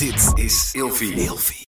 Dit is Ilfie. Ilfie.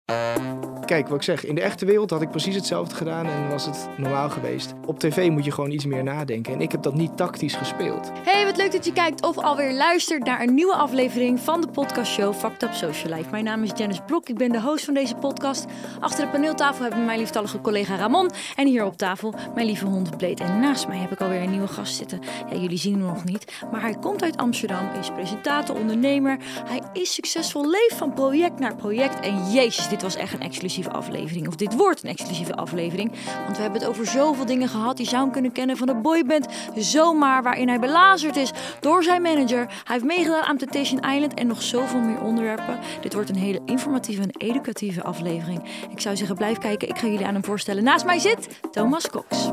Kijk, wat ik zeg, in de echte wereld had ik precies hetzelfde gedaan en was het normaal geweest. Op tv moet je gewoon iets meer nadenken en ik heb dat niet tactisch gespeeld. Hey, wat leuk dat je kijkt of alweer luistert naar een nieuwe aflevering van de podcastshow Fucked Up Social Life. Mijn naam is Janice Blok, ik ben de host van deze podcast. Achter de paneeltafel hebben we mijn lieftallige collega Ramon en hier op tafel mijn lieve hond Blade. En naast mij heb ik alweer een nieuwe gast zitten. Ja, jullie zien hem nog niet, maar hij komt uit Amsterdam, is presentator, ondernemer. Hij is succesvol, leeft van project naar project. En jezus, dit was echt een exclusieve aflevering. Of dit wordt een exclusieve aflevering. Want we hebben het over zoveel dingen gehad. Je zou hem kunnen kennen van de boyband Zomaar. Waarin hij belazerd is door zijn manager. Hij heeft meegedaan aan Temptation Island en nog zoveel meer onderwerpen. Dit wordt een hele informatieve en educatieve aflevering. Ik zou zeggen, blijf kijken. Ik ga jullie aan hem voorstellen. Naast mij zit Thomas Cox.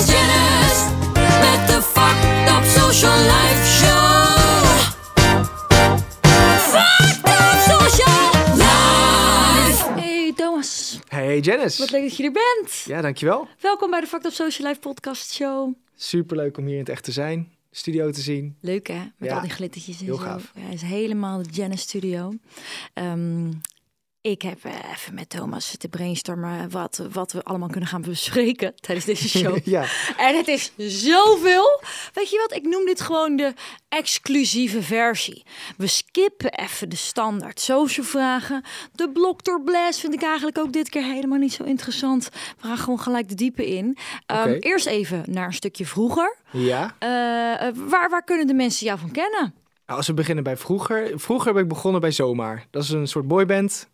Dit is Janice met de Fucked up social life show. Fucked up social life. Hey Thomas, Hey Janice. wat leuk dat je er bent. Ja, dankjewel. Welkom bij de Fucked Up Social Life podcast show. Superleuk om hier in het echt te zijn, studio te zien. Leuk hè, met Ja, al die glittertjes en heel zo. gaaf. Ja, het is helemaal de Janice studio. Ehm, ik heb eh, even met Thomas te brainstormen wat, wat we allemaal kunnen gaan bespreken tijdens deze show. Ja, En het is zoveel. Weet je wat? Ik noem dit gewoon de exclusieve versie. We skippen even de standaard social vragen. De blok door blast vind ik eigenlijk ook dit keer helemaal niet zo interessant. We gaan gewoon gelijk de diepe in. Oké. Eerst even naar een stukje vroeger. ja. Eh, eh, waar, waar kunnen de mensen jou van kennen? Nou, als we beginnen bij vroeger. Vroeger ben ik begonnen bij Zomaar. Dat is een soort boyband.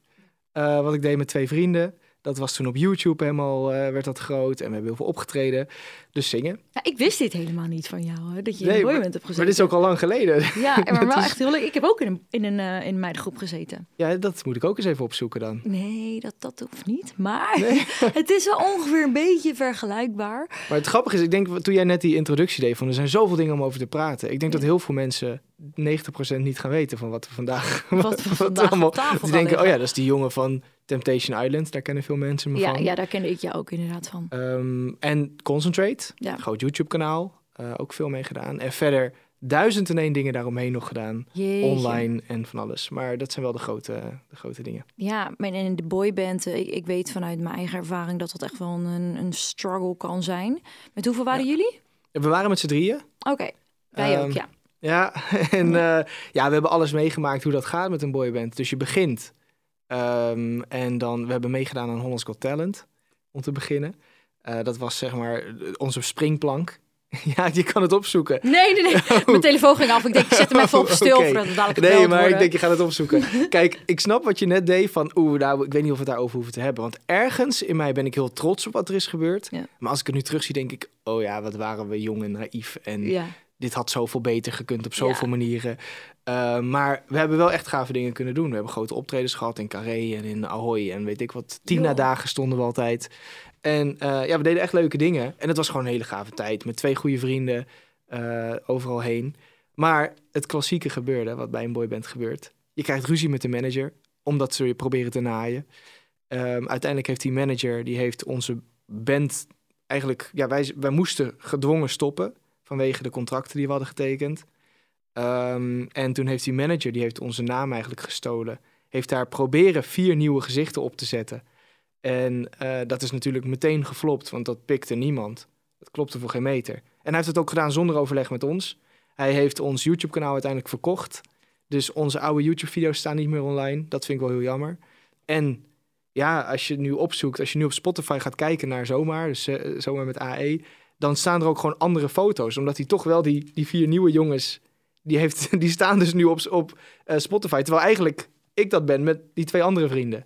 Eh, wat ik deed met twee vrienden. Dat was toen op YouTube helemaal, eh, werd dat groot. En we hebben heel veel opgetreden. Dus zingen. Ja, ik wist dit helemaal niet van jou, hè, dat je in Nee, een boyband hebt gezeten. Maar dit is ook al lang geleden. Ja, maar wel is- echt heel leuk. Ik heb ook in een, in een, eh, in meidengroep gezeten. Ja, dat moet ik ook eens even opzoeken dan. Nee, dat, dat hoeft niet. Maar het is wel ongeveer een beetje vergelijkbaar. Maar het grappige is, ik denk toen jij net die introductie deed, van er zijn zoveel dingen om over te praten. Ik denk dat heel veel mensen 90% niet gaan weten van wat we vandaag, Wat we vandaag tafel Die denken, oh ja, dat is die jongen van Temptation Island. Daar kennen veel mensen me Ja, van. ja, daar kende ik jou ook inderdaad van. Ehm, en Concentrate, Ja. groot YouTube-kanaal, eh, ook veel mee gedaan. En verder duizend en één dingen daaromheen nog gedaan. Jeetje. Online en van alles. Maar dat zijn wel de grote, de grote dingen. Ja, maar in de boyband, eh, ik, ik weet vanuit mijn eigen ervaring dat dat echt wel een, een struggle kan zijn. Met hoeveel waren jullie? We waren met z'n drieën. Oké, wij ook, Ehm, ja. Ja, en eh, ja, we hebben alles meegemaakt hoe dat gaat met een boyband. Dus je begint. ehm, en dan, we hebben meegedaan aan Hollands Got Talent, om te beginnen. Eh, dat was zeg maar onze springplank. ja, je kan het opzoeken. Nee, nee, nee. Mijn telefoon ging af. Ik denk, ik zet hem even op stil Oké. voordat het dadelijk Nee, maar ik denk, je gaat het opzoeken. Kijk, ik snap wat je net deed van... Oeh, nou, ik weet niet of we het daarover hoeven te hebben. Want ergens in mij ben ik heel trots op wat er is gebeurd. Ja. Maar als ik het nu terugzie, denk ik... Oh ja, wat waren we jong en naïef. En Ja, dit had zoveel beter gekund op zoveel Ja. manieren. Uh, maar we hebben wel echt gave dingen kunnen doen. We hebben grote optredens gehad in Carré en in Ahoy. En weet ik wat, Tina-dagen stonden we altijd. En eh, ja, we deden echt leuke dingen. En het was gewoon een hele gave tijd. Met twee goede vrienden eh, overal heen. Maar het klassieke gebeurde, wat bij een boyband gebeurt. Je krijgt ruzie met de manager, omdat ze je proberen te naaien. Ehm, uiteindelijk heeft die manager, die heeft onze band eigenlijk... Ja, wij, wij moesten gedwongen stoppen vanwege de contracten die we hadden getekend. Ehm, en toen heeft die manager, die heeft onze naam eigenlijk gestolen. Heeft daar proberen vier nieuwe gezichten op te zetten. En eh, dat is natuurlijk meteen geflopt, want dat pikte niemand. Dat klopte voor geen meter. En hij heeft het ook gedaan zonder overleg met ons. Hij heeft ons YouTube-kanaal uiteindelijk verkocht. Dus onze oude YouTube-video's staan niet meer online. Dat vind ik wel heel jammer. En ja, als je nu opzoekt, als je nu op Spotify gaat kijken naar Zomaar, dus eh, Zomaar met AE, dan staan er ook gewoon andere foto's. Omdat hij toch wel die, die vier nieuwe jongens, die, heeft, die staan dus nu op, op eh, Spotify. Terwijl eigenlijk ik dat ben met die twee andere vrienden.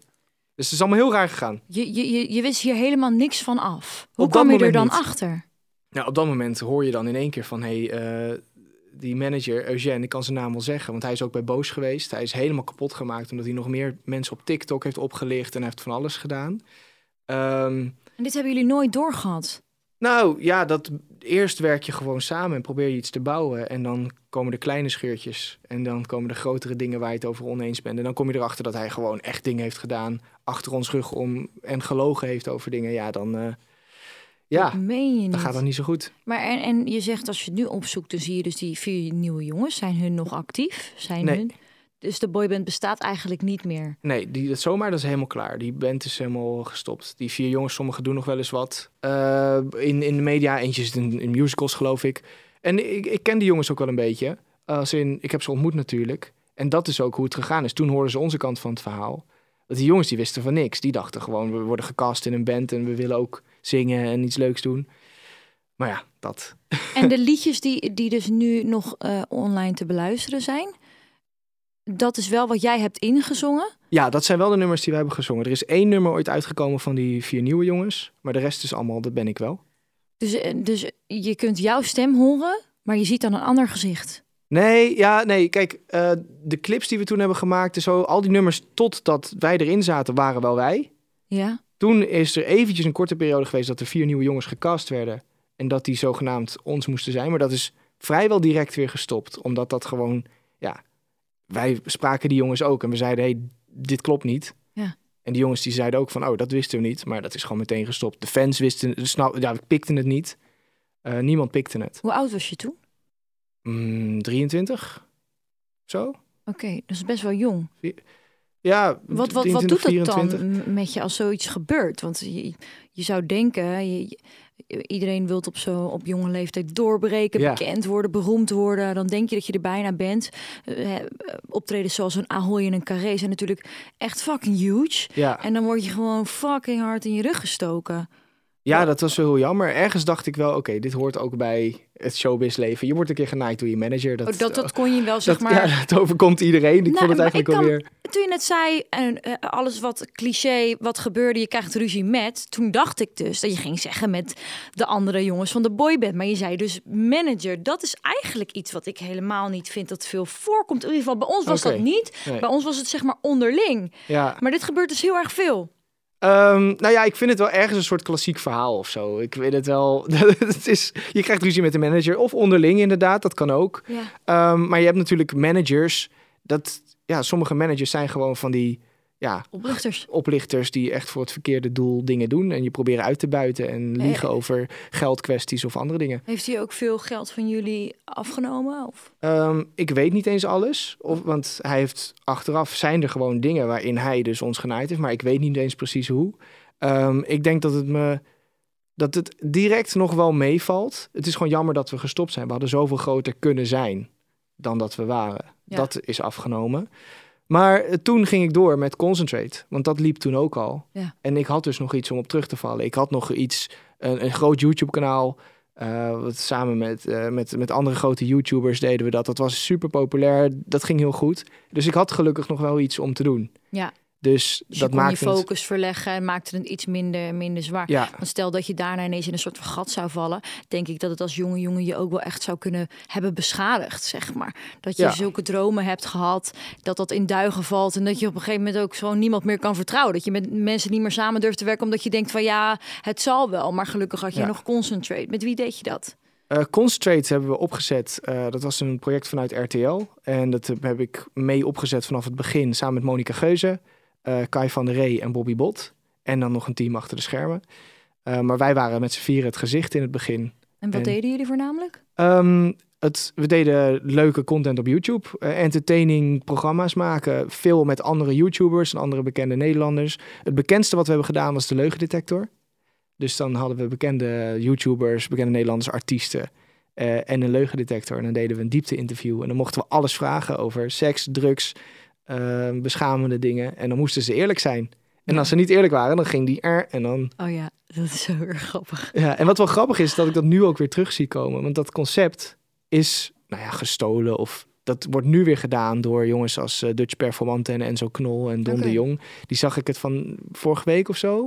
Dus het is allemaal heel raar gegaan. je, je, je, wist hier helemaal niks van af. Hoe Op kwam je er dan niet. achter? Nou, op dat moment hoor je dan in één keer van... hey, eh, die manager, Eugène, ik kan zijn naam wel zeggen... want hij is ook bij Boos geweest. Hij is helemaal kapot gemaakt... omdat hij nog meer mensen op TikTok heeft opgelicht... en hij heeft van alles gedaan. Ehm, En dit hebben jullie nooit doorgehad. Nou, ja, dat, eerst werk je gewoon samen... en probeer je iets te bouwen... en dan komen de kleine scheurtjes... en dan komen de grotere dingen waar je het over oneens bent... en dan kom je erachter dat hij gewoon echt dingen heeft gedaan... achter ons rug om en gelogen heeft over dingen. Ja, dan, eh, Ja, Dat meen je niet. dat gaat dan niet zo goed. Maar en, en je zegt als je het nu opzoekt, dan zie je dus die vier nieuwe jongens. Zijn hun nog actief? Zijn Nee. hun... Dus de boyband bestaat eigenlijk niet meer. Nee, die, dat zomaar dat is helemaal klaar. Die band is helemaal gestopt. Die vier jongens, sommigen doen nog wel eens wat. Eh, in, in de media, eentje zit in, in musicals geloof ik. En ik, ik ken die jongens ook wel een beetje. Als in, ik heb ze ontmoet natuurlijk. En dat is ook hoe het gegaan is. Toen hoorden ze onze kant van het verhaal. Want die jongens die wisten van niks. Die dachten gewoon, we worden gecast in een band en we willen ook zingen en iets leuks doen. Maar ja, dat. En de liedjes die, die dus nu nog eh, online te beluisteren zijn, dat is wel wat jij hebt ingezongen. Ja, dat zijn wel de nummers die we hebben gezongen. Er is één nummer ooit uitgekomen van die vier nieuwe jongens. Maar de rest is allemaal, dat ben ik wel. Dus, eh, dus je kunt jouw stem horen, maar je ziet dan een ander gezicht. Nee, ja, nee. Kijk, eh, de clips die we toen hebben gemaakt en zo, al die nummers totdat wij erin zaten, waren wel wij. Ja. Toen is er eventjes een korte periode geweest dat er vier nieuwe jongens gecast werden. En dat die zogenaamd ons moesten zijn. Maar dat is vrijwel direct weer gestopt. Omdat dat gewoon, ja, wij spraken die jongens ook. En we zeiden, hé, hey, dit klopt niet. Ja. En die jongens die zeiden ook van, oh, dat wisten we niet. Maar dat is gewoon meteen gestopt. De fans wisten, snap, ja, pikten het niet. Eh, niemand pikte het. Hoe oud was je toen? Mm, 23? Zo? Oké, dat is best wel jong. Ja, Wat, wat, wat 23, doet 24. dan met je als zoiets gebeurt? Want je, je zou denken, je, iedereen wil op, zo, op jonge leeftijd doorbreken, Ja. bekend worden, beroemd worden. Dan denk je dat je er bijna bent. Eh, optredens zoals een Ahoy en een Carré zijn natuurlijk echt fucking huge. Ja. En dan word je gewoon fucking hard in je rug gestoken. Ja, dat was wel heel jammer. Ergens dacht ik wel, oké, dit hoort ook bij het showbiz-leven. Je wordt een keer genaaid door je manager. Dat, Oh, dat, dat kon je wel, zeg dat- maar... Ja, dat overkomt iedereen. Ik Nou, vond het eigenlijk alweer... Toen je net zei, en eh, alles wat cliché, wat gebeurde, je krijgt ruzie met. Toen dacht ik dus dat je ging zeggen met de andere jongens van de boyband. Maar je zei dus manager. Dat is eigenlijk iets wat ik helemaal niet vind dat veel voorkomt. In ieder geval, bij ons was dat niet. Nee. Bij ons was het zeg maar onderling. Ja. Maar dit gebeurt dus heel erg veel. Ehm, nou ja, ik vind het wel ergens een soort klassiek verhaal of zo. Ik weet het wel. het is, je krijgt ruzie met de manager. Of onderling inderdaad, dat kan ook. Ja. Ehm, maar je hebt natuurlijk managers. Dat, ja, sommige managers zijn gewoon van die ja, Oplichters. oplichters die echt voor het verkeerde doel dingen doen. En je proberen uit te buiten en liegen over geldkwesties of andere dingen. Heeft hij ook veel geld van jullie afgenomen? Of? Ehm, ik weet niet eens alles. Of, want hij heeft achteraf zijn er gewoon dingen waarin hij dus ons genaaid heeft. Maar ik weet niet eens precies hoe. Ehm, ik denk dat het me. Dat het direct nog wel meevalt. Het is gewoon jammer dat we gestopt zijn. We hadden zoveel groter kunnen zijn dan dat we waren. Ja. Dat is afgenomen. Maar eh, toen ging ik door met Concentrate. Want dat liep toen ook al. Ja. En ik had dus nog iets om op terug te vallen. Ik had nog iets, een, een groot YouTube-kanaal. eh, wat samen met, eh, met, met andere grote YouTubers deden we dat. Dat was super populair. Dat ging heel goed. Dus ik had gelukkig nog wel iets om te doen. Ja. Dus, Dus dat je kon je het... focus verleggen en maakte het iets minder, minder zwaar. Ja, Want stel dat je daarna ineens in een soort van gat zou vallen, denk ik dat het als jonge jongen je ook wel echt zou kunnen hebben beschadigd, zeg maar. Dat je Ja. zulke dromen hebt gehad, dat dat in duigen valt en dat je op een gegeven moment ook gewoon niemand meer kan vertrouwen. Dat je met mensen niet meer samen durft te werken omdat je denkt van ja, het zal wel. Maar gelukkig had je Ja. nog concentrate. Met wie deed je dat? Eh, Concentrate hebben we opgezet. Eh, dat was een project vanuit RTL. En dat heb ik mee opgezet vanaf het begin. Samen met Monica Geuze, Kai van der Ree en Bobby Bot. En dan nog een team achter de schermen. Eh, maar wij waren met z'n vieren het gezicht in het begin. En wat En- deden jullie voornamelijk? Ehm, het, we deden leuke content op YouTube. eh, entertaining programma's maken. Veel met andere YouTubers en andere bekende Nederlanders. Het bekendste wat we hebben gedaan was de leugendetector. Dus dan hadden we bekende YouTubers, bekende Nederlanders, artiesten. eh, en een leugendetector. En dan deden we een diepte-interview. En dan mochten we alles vragen over seks, drugs, eh, beschamende dingen. En dan moesten ze eerlijk zijn. En als ze niet eerlijk waren, dan ging die er en dan Oh ja, dat is zo erg grappig. ja, en wat wel grappig is, dat ik dat nu ook weer terug zie komen. Want dat concept is, nou ja, gestolen of dat wordt nu weer gedaan door jongens als eh, Dutch Performante en Enzo Knol en Don de Jong. Die zag ik het van vorige week of zo,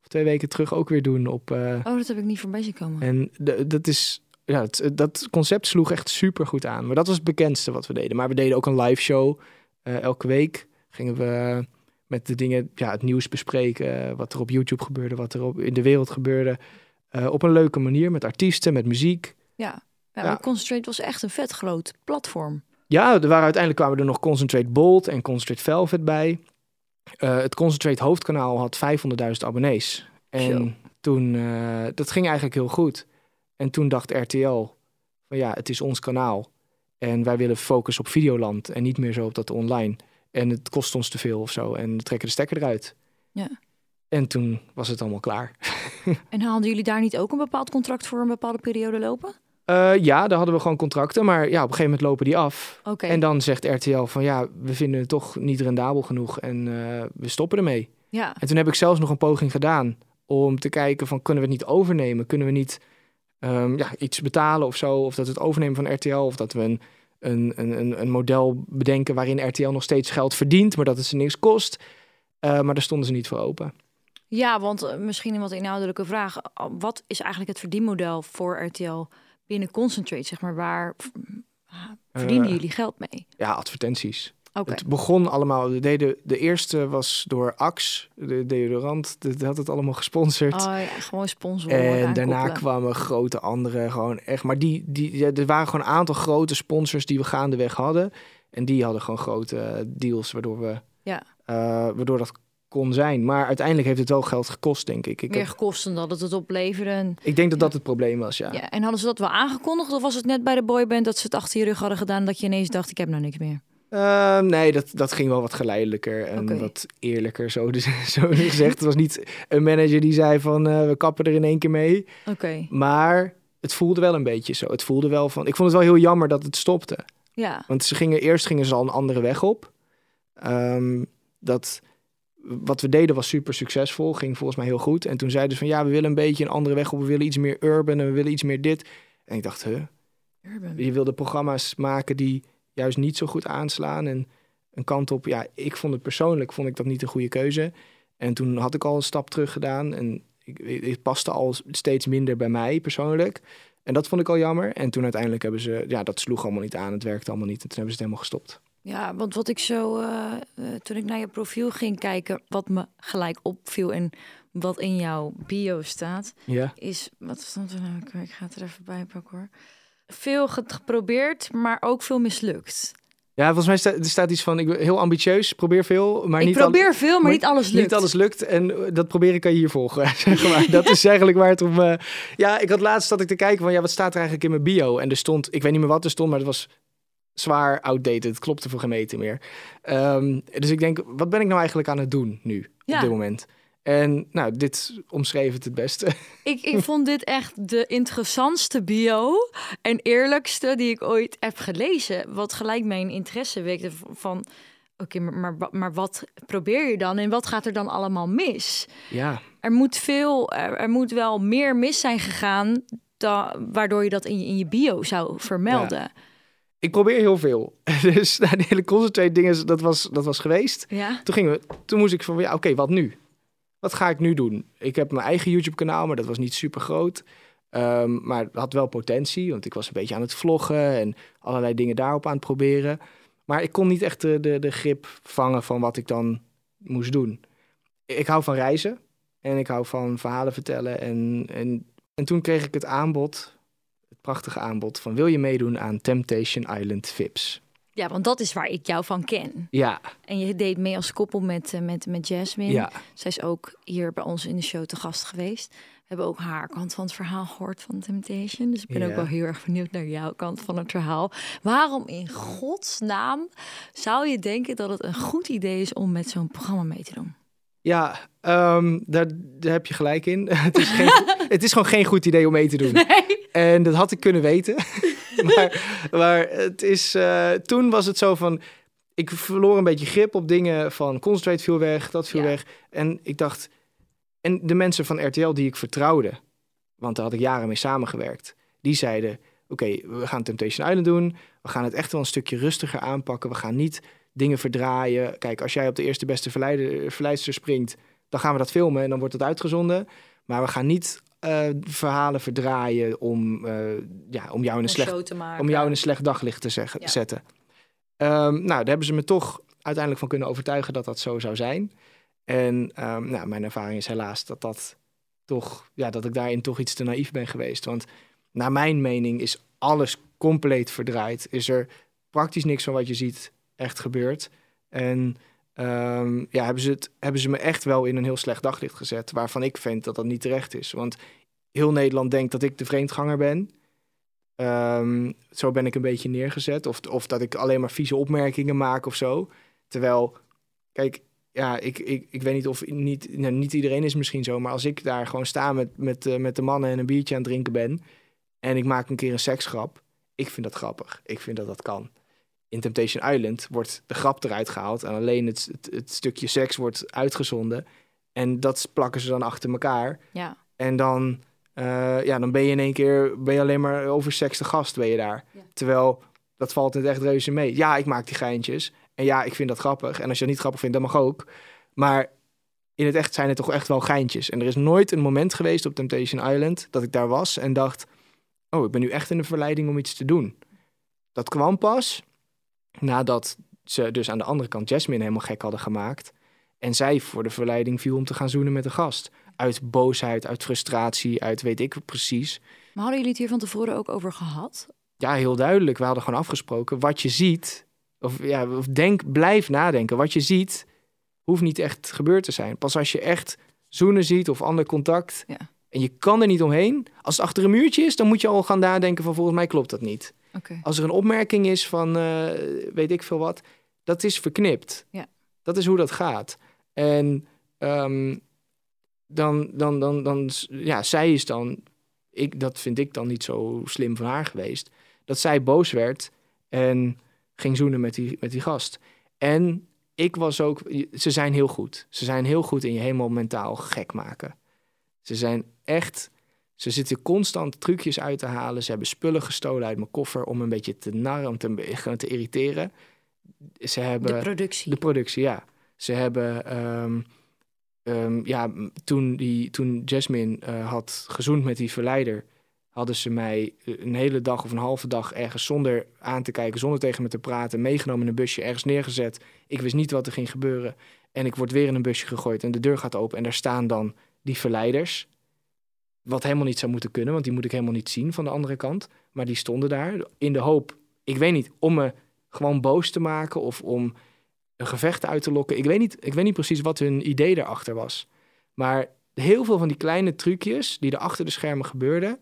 of twee weken terug ook weer doen op. eh, Oh, dat heb ik niet voorbij zien komen. en de- dat is, ja, het- dat concept sloeg echt super goed aan. Maar dat was het bekendste wat we deden. Maar we deden ook een live show. Eh, elke week gingen we met de dingen, ja, het nieuws bespreken. Wat er op YouTube gebeurde, wat er op, in de wereld gebeurde. Eh, op een leuke manier, met artiesten, met muziek. Ja, ja, Concentrate was echt een vet groot platform. Ja, er waren uiteindelijk kwamen er nog Concentrate Bold en Concentrate Velvet bij. Eh, het Concentrate hoofdkanaal had 500.000 abonnees. En toen, eh, dat ging eigenlijk heel goed. En toen dacht RTL, van ja, het is ons kanaal. En wij willen focussen op Videoland en niet meer zo op dat online. En het kost ons te veel of zo. En we trekken de stekker eruit. Ja. En toen was het allemaal klaar. En hadden jullie daar niet ook een bepaald contract voor een bepaalde periode lopen? Eh, ja, daar hadden we gewoon contracten. Maar ja, op een gegeven moment lopen die af. Oké. En dan zegt RTL van ja, we vinden het toch niet rendabel genoeg. En eh, we stoppen ermee. Ja. En toen heb ik zelfs nog een poging gedaan om te kijken van kunnen we het niet overnemen? Kunnen we niet ehm, ja, iets betalen of zo? Of dat we het overnemen van RTL? Of dat we een, een, een, een- model bedenken waarin RTL nog steeds geld verdient, maar dat het ze niks kost. Eh, maar daar stonden ze niet voor open. Ja, want eh, misschien een wat inhoudelijke vraag. Wat is eigenlijk het verdienmodel voor RTL binnen Concentrate? Zeg maar, waar verdienen Eh, jullie geld mee? Ja, advertenties. Het begon allemaal. Deden, de eerste was door Axe, de deodorant. Dat had het allemaal gesponsord. Oh ja, gewoon sponsoren. En daarna kwamen grote andere, gewoon echt. Maar die, die, ja, er waren gewoon een aantal grote sponsors die we gaandeweg hadden. En die hadden gewoon grote deals, waardoor, we, Ja. eh, waardoor dat kon zijn. Maar uiteindelijk heeft het wel geld gekost, denk ik. Ik, meer heb- gekost dan dat het het opleverde. En, ik denk dat dat het probleem was, ja. ja. en hadden ze dat wel aangekondigd? Of was het net bij de boyband dat ze het achter je rug hadden gedaan... dat je ineens dacht, ik heb nou niks meer? Eh, nee, dat, dat ging wel wat geleidelijker en wat eerlijker, zo, zo gezegd. Het was niet een manager die zei van, eh, we kappen er in één keer mee. Oké, Maar het voelde wel een beetje zo. Het voelde wel van, ik vond het wel heel jammer dat het stopte. ja. Want ze gingen, eerst gingen ze al een andere weg op. Ehm, dat, wat we deden was super succesvol, ging volgens mij heel goed. En toen zeiden ze van ja, we willen een beetje een andere weg op. We willen iets meer urban en we willen iets meer dit. En ik dacht, huh? Urban. Je wilde programma's maken die juist niet zo goed aanslaan. En een kant op, ja, ik vond het persoonlijk, vond ik dat niet een goede keuze. En toen had ik al een stap terug gedaan. En ik, het paste al steeds minder bij mij persoonlijk. En dat vond ik al jammer. En toen uiteindelijk hebben ze, ja, dat sloeg allemaal niet aan. Het werkte allemaal niet. En toen hebben ze het helemaal gestopt. Ja, want wat ik zo, eh, eh, toen ik naar je profiel ging kijken, wat me gelijk opviel en wat in jouw bio staat, Ja. is, wat stond er nou? Ik ga het er even bij pakken hoor. Veel ge- geprobeerd, maar ook veel mislukt. Ja, volgens mij staat, er staat iets van, ik ben heel ambitieus, probeer veel, maar ik niet al- probeer veel, maar, maar niet alles lukt. Niet alles lukt en eh, dat probeer ik aan je hier volgen. zeg maar. Dat is eigenlijk waar het om... eh, Ja, ik had laatst dat ik te kijken van, ja, wat staat er eigenlijk in mijn bio? En er stond, ik weet niet meer wat er stond, maar het was zwaar outdated. Het klopte voor geen meter meer. Ehm, dus ik denk, wat ben ik nou eigenlijk aan het doen nu, Ja. op dit moment? En nou, dit omschreef het het beste. Ik, ik vond dit echt de interessantste bio en eerlijkste die ik ooit heb gelezen. Wat gelijk mijn interesse wekte van... Oké, maar, maar, wa- maar wat probeer je dan en wat gaat er dan allemaal mis? ja, Er moet veel, er, er moet wel meer mis zijn gegaan, da, waardoor je dat in je, in je bio zou vermelden. ik probeer heel veel. Dus nou, de hele concentrate dingen, dat was, dat was geweest. Ja. Toen, gingen we, toen moest ik van, ja, oké, wat nu? Wat ga ik nu doen? Ik heb mijn eigen YouTube-kanaal, maar dat was niet super groot. Ehm, maar het had wel potentie, want ik was een beetje aan het vloggen en allerlei dingen daarop aan het proberen. Maar ik kon niet echt de, de, de grip vangen van wat ik dan moest doen. Ik hou van reizen en ik hou van verhalen vertellen. En, en, en toen kreeg ik het aanbod, het prachtige aanbod, van wil je meedoen aan Temptation Island VIPs? Ja, want dat is waar ik jou van ken. Ja, En je deed mee als koppel met, eh, met, met Jasmine. ja. Zij is ook hier bij ons in de show te gast geweest. We hebben ook haar kant van het verhaal gehoord van Temptation. Dus ik ben Ja. ook wel heel erg benieuwd naar jouw kant van het verhaal. Waarom in godsnaam zou je denken dat het een goed idee is om met zo'n programma mee te doen? Ja, ehm, daar, daar heb je gelijk in. het, is geen, het is gewoon geen goed idee om mee te doen. En dat had ik kunnen weten. maar, maar het is, eh, toen was het zo van... Ik verloor een beetje grip op dingen van Concentrate viel weg, dat viel Ja. weg. En ik dacht... En de mensen van RTL die ik vertrouwde... want daar had ik jaren mee samengewerkt... die zeiden, oké, we gaan Temptation Island doen. We gaan het echt wel een stukje rustiger aanpakken. We gaan niet dingen verdraaien. Kijk, als jij op de eerste beste verleider, verleidster springt... dan gaan we dat filmen en dan wordt het uitgezonden. Maar we gaan niet eh, verhalen verdraaien om, eh, ja, om, jou in een slecht, om jou in een slecht daglicht te zeggen, Ja. zetten. Ehm, nou, daar hebben ze me toch uiteindelijk van kunnen overtuigen dat dat zo zou zijn. En ehm, nou, mijn ervaring is helaas dat dat toch, ja, dat ik daarin toch iets te naïef ben geweest. Want naar mijn mening is alles compleet verdraaid. Is er praktisch niks van wat je ziet echt gebeurd. En ehm, ja, hebben, ze het, hebben ze me echt wel in een heel slecht daglicht gezet. Waarvan ik vind dat dat niet terecht is. Want heel Nederland denkt dat ik de vreemdganger ben. Ehm, zo ben ik een beetje neergezet. Of, of dat ik alleen maar vieze opmerkingen maak of zo. Terwijl, kijk, ja, ik, ik, ik weet niet of niet, nou, niet iedereen is misschien zo. Maar als ik daar gewoon sta met, met, eh, met de mannen en een biertje aan het drinken ben. En ik maak een keer een seksgrap. Ik vind dat grappig. Ik vind dat dat kan. In Temptation Island wordt de grap eruit gehaald. En alleen het, het, het stukje seks wordt uitgezonden. En dat plakken ze dan achter elkaar. Ja. En dan, eh, ja, dan ben je in één keer ben je alleen maar over seks de gast ben je daar. Ja. Terwijl dat valt in het echt reuze mee. Ja, ik maak die geintjes. En ja, ik vind dat grappig. En als je dat niet grappig vindt, dat mag ook. Maar in het echt zijn het toch echt wel geintjes. En er is nooit een moment geweest op Temptation Island dat ik daar was en dacht: Oh, ik ben nu echt in de verleiding om iets te doen. Dat kwam pas nadat ze dus aan de andere kant Jasmine helemaal gek hadden gemaakt. En zij voor de verleiding viel om te gaan zoenen met een gast. Uit boosheid, uit frustratie, uit weet ik precies. Maar hadden jullie het hier van tevoren ook over gehad? Ja, heel duidelijk. We hadden gewoon afgesproken. Wat je ziet, of, ja, of denk, blijf nadenken. Wat je ziet, hoeft niet echt gebeurd te zijn. Pas als je echt zoenen ziet of ander contact. Ja. En je kan er niet omheen. Als het achter een muurtje is, dan moet je al gaan nadenken van volgens mij klopt dat niet. Als er een opmerking is van eh, weet ik veel wat, dat is verknipt. Ja. Dat is hoe dat gaat. En ehm, dan, dan, dan, dan, ja, zij is dan, ik, dat vind ik dan niet zo slim van haar geweest, dat zij boos werd en ging zoenen met die, met die gast. En ik was ook, ze zijn heel goed. Ze zijn heel goed in je helemaal mentaal gek maken. Ze zijn echt, ze zitten constant trucjes uit te halen. Ze hebben spullen gestolen uit mijn koffer om een beetje te narren, om te, te irriteren. Ze hebben De productie. de productie, ja. Ze hebben, ehm, ehm, ja, toen, die, toen Jasmine eh, had gezoend met die verleider, hadden ze mij eh, een hele dag of een halve dag ergens zonder aan te kijken, zonder tegen me te praten, meegenomen in een busje, ergens neergezet. Ik wist niet wat er ging gebeuren. En ik word weer in een busje gegooid en de deur gaat open en daar staan dan die verleiders. Wat helemaal niet zou moeten kunnen, want die moet ik helemaal niet zien van de andere kant. Maar die stonden daar in de hoop, ik weet niet, om me gewoon boos te maken of om een gevecht uit te lokken. Ik weet niet, ik weet niet precies wat hun idee daarachter was. Maar heel veel van die kleine trucjes die er achter de schermen gebeurden,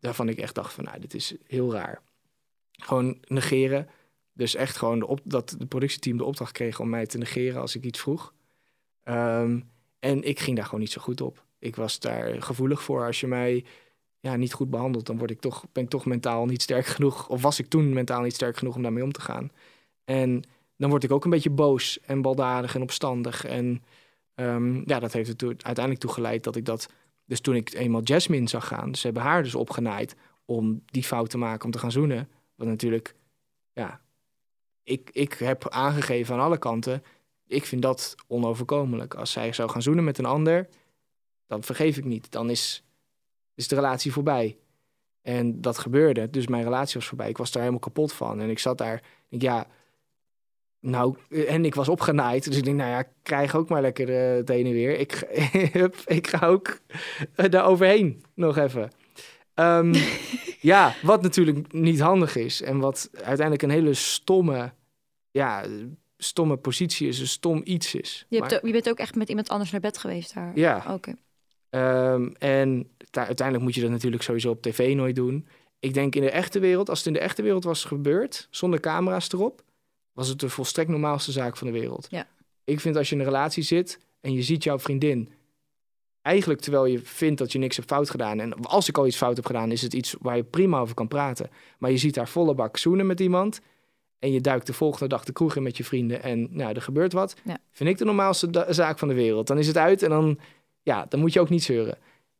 daarvan ik echt dacht van, nou, dit is heel raar. Gewoon negeren. Dus echt gewoon dat de productieteam de opdracht kreeg om mij te negeren als ik iets vroeg. Ehm, en ik ging daar gewoon niet zo goed op. Ik was daar gevoelig voor. Als je mij ja, niet goed behandelt, dan word ik toch, ben ik toch mentaal niet sterk genoeg. Of was ik toen mentaal niet sterk genoeg om daarmee om te gaan. En dan word ik ook een beetje boos en baldadig en opstandig. En ehm, ja, dat heeft er uiteindelijk toe geleid dat ik dat... Dus toen ik eenmaal Jasmine zag gaan, ze hebben haar dus opgenaaid om die fout te maken om te gaan zoenen. Wat natuurlijk, ja, ik, ik heb aangegeven aan alle kanten, ik vind dat onoverkomelijk. Als zij zou gaan zoenen met een ander, dan vergeef ik niet. Dan is, is de relatie voorbij. En dat gebeurde, dus mijn relatie was voorbij. Ik was daar helemaal kapot van. En ik zat daar, ik ja, nou, en ik was opgenaaid. Dus ik denk, nou ja, ik krijg ook maar lekker eh, het heen en weer. Ik, ik ga ook eh, daar overheen nog even. Ehm, ja, wat natuurlijk niet handig is. En wat uiteindelijk een hele stomme, ja, stomme positie is. Een stom iets is. Je, Maar- ook- je bent ook echt met iemand anders naar bed geweest daar. ja, Oké. Ehm, en uiteindelijk moet je dat natuurlijk sowieso op tv nooit doen. Ik denk in de echte wereld, als het in de echte wereld was gebeurd, zonder camera's erop, was het de volstrekt normaalste zaak van de wereld. Ja. Ik vind als je in een relatie zit en je ziet jouw vriendin, eigenlijk terwijl je vindt dat je niks hebt fout gedaan, en als ik al iets fout heb gedaan, is het iets waar je prima over kan praten. Maar je ziet haar volle bak zoenen met iemand en je duikt de volgende dag de kroeg in met je vrienden en nou, er gebeurt wat, Ja. vind ik de normaalste zaak van de wereld. Dan is het uit en dan ja, dan moet je ook niet zeuren.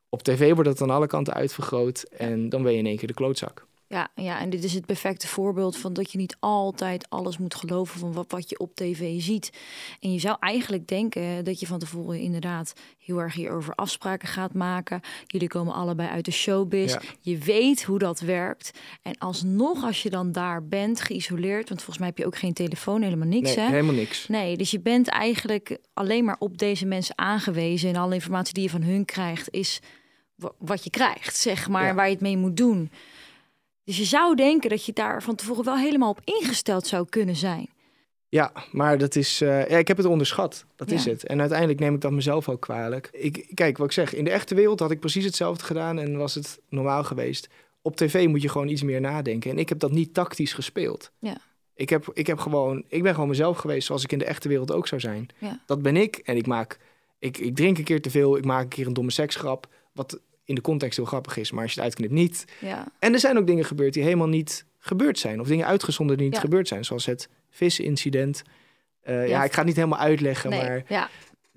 Op tv wordt het aan alle kanten uitvergroot en dan ben je in één keer de klootzak. Ja, ja, en dit is het perfecte voorbeeld van dat je niet altijd alles moet geloven van wat, wat je op tv ziet. En je zou eigenlijk denken dat je van tevoren inderdaad heel erg hierover afspraken gaat maken. Jullie komen allebei uit de showbiz. Ja. Je weet hoe dat werkt. En alsnog, als je dan daar bent, geïsoleerd, want volgens mij heb je ook geen telefoon, helemaal niks, Nee, hè? helemaal niks. Nee, dus je bent eigenlijk alleen maar op deze mensen aangewezen. En alle informatie die je van hun krijgt, is wa- wat je krijgt, zeg maar, Ja. waar je het mee moet doen. Dus je zou denken dat je daar van tevoren wel helemaal op ingesteld zou kunnen zijn. Ja, maar dat is. eh, ja, ik heb het onderschat. Dat is het. En uiteindelijk neem ik dat mezelf ook kwalijk. Ik, kijk, wat ik zeg, in de echte wereld had ik precies hetzelfde gedaan en was het normaal geweest. Op tv moet je gewoon iets meer nadenken. En ik heb dat niet tactisch gespeeld. Ja. Ik, heb, ik, heb gewoon, ik ben gewoon mezelf geweest zoals ik in de echte wereld ook zou zijn. Ja. Dat ben ik. En ik maak. Ik, ik drink een keer te veel. Ik maak een keer een domme seksgrap. Wat in de context heel grappig is. Maar als je het uitknipt, niet. Ja, En er zijn ook dingen gebeurd die helemaal niet gebeurd zijn. Of dingen uitgezonden die niet Ja. gebeurd zijn. Zoals het visincident. Eh, ja. Ja. ik ga het niet helemaal uitleggen. nee, Maar ja,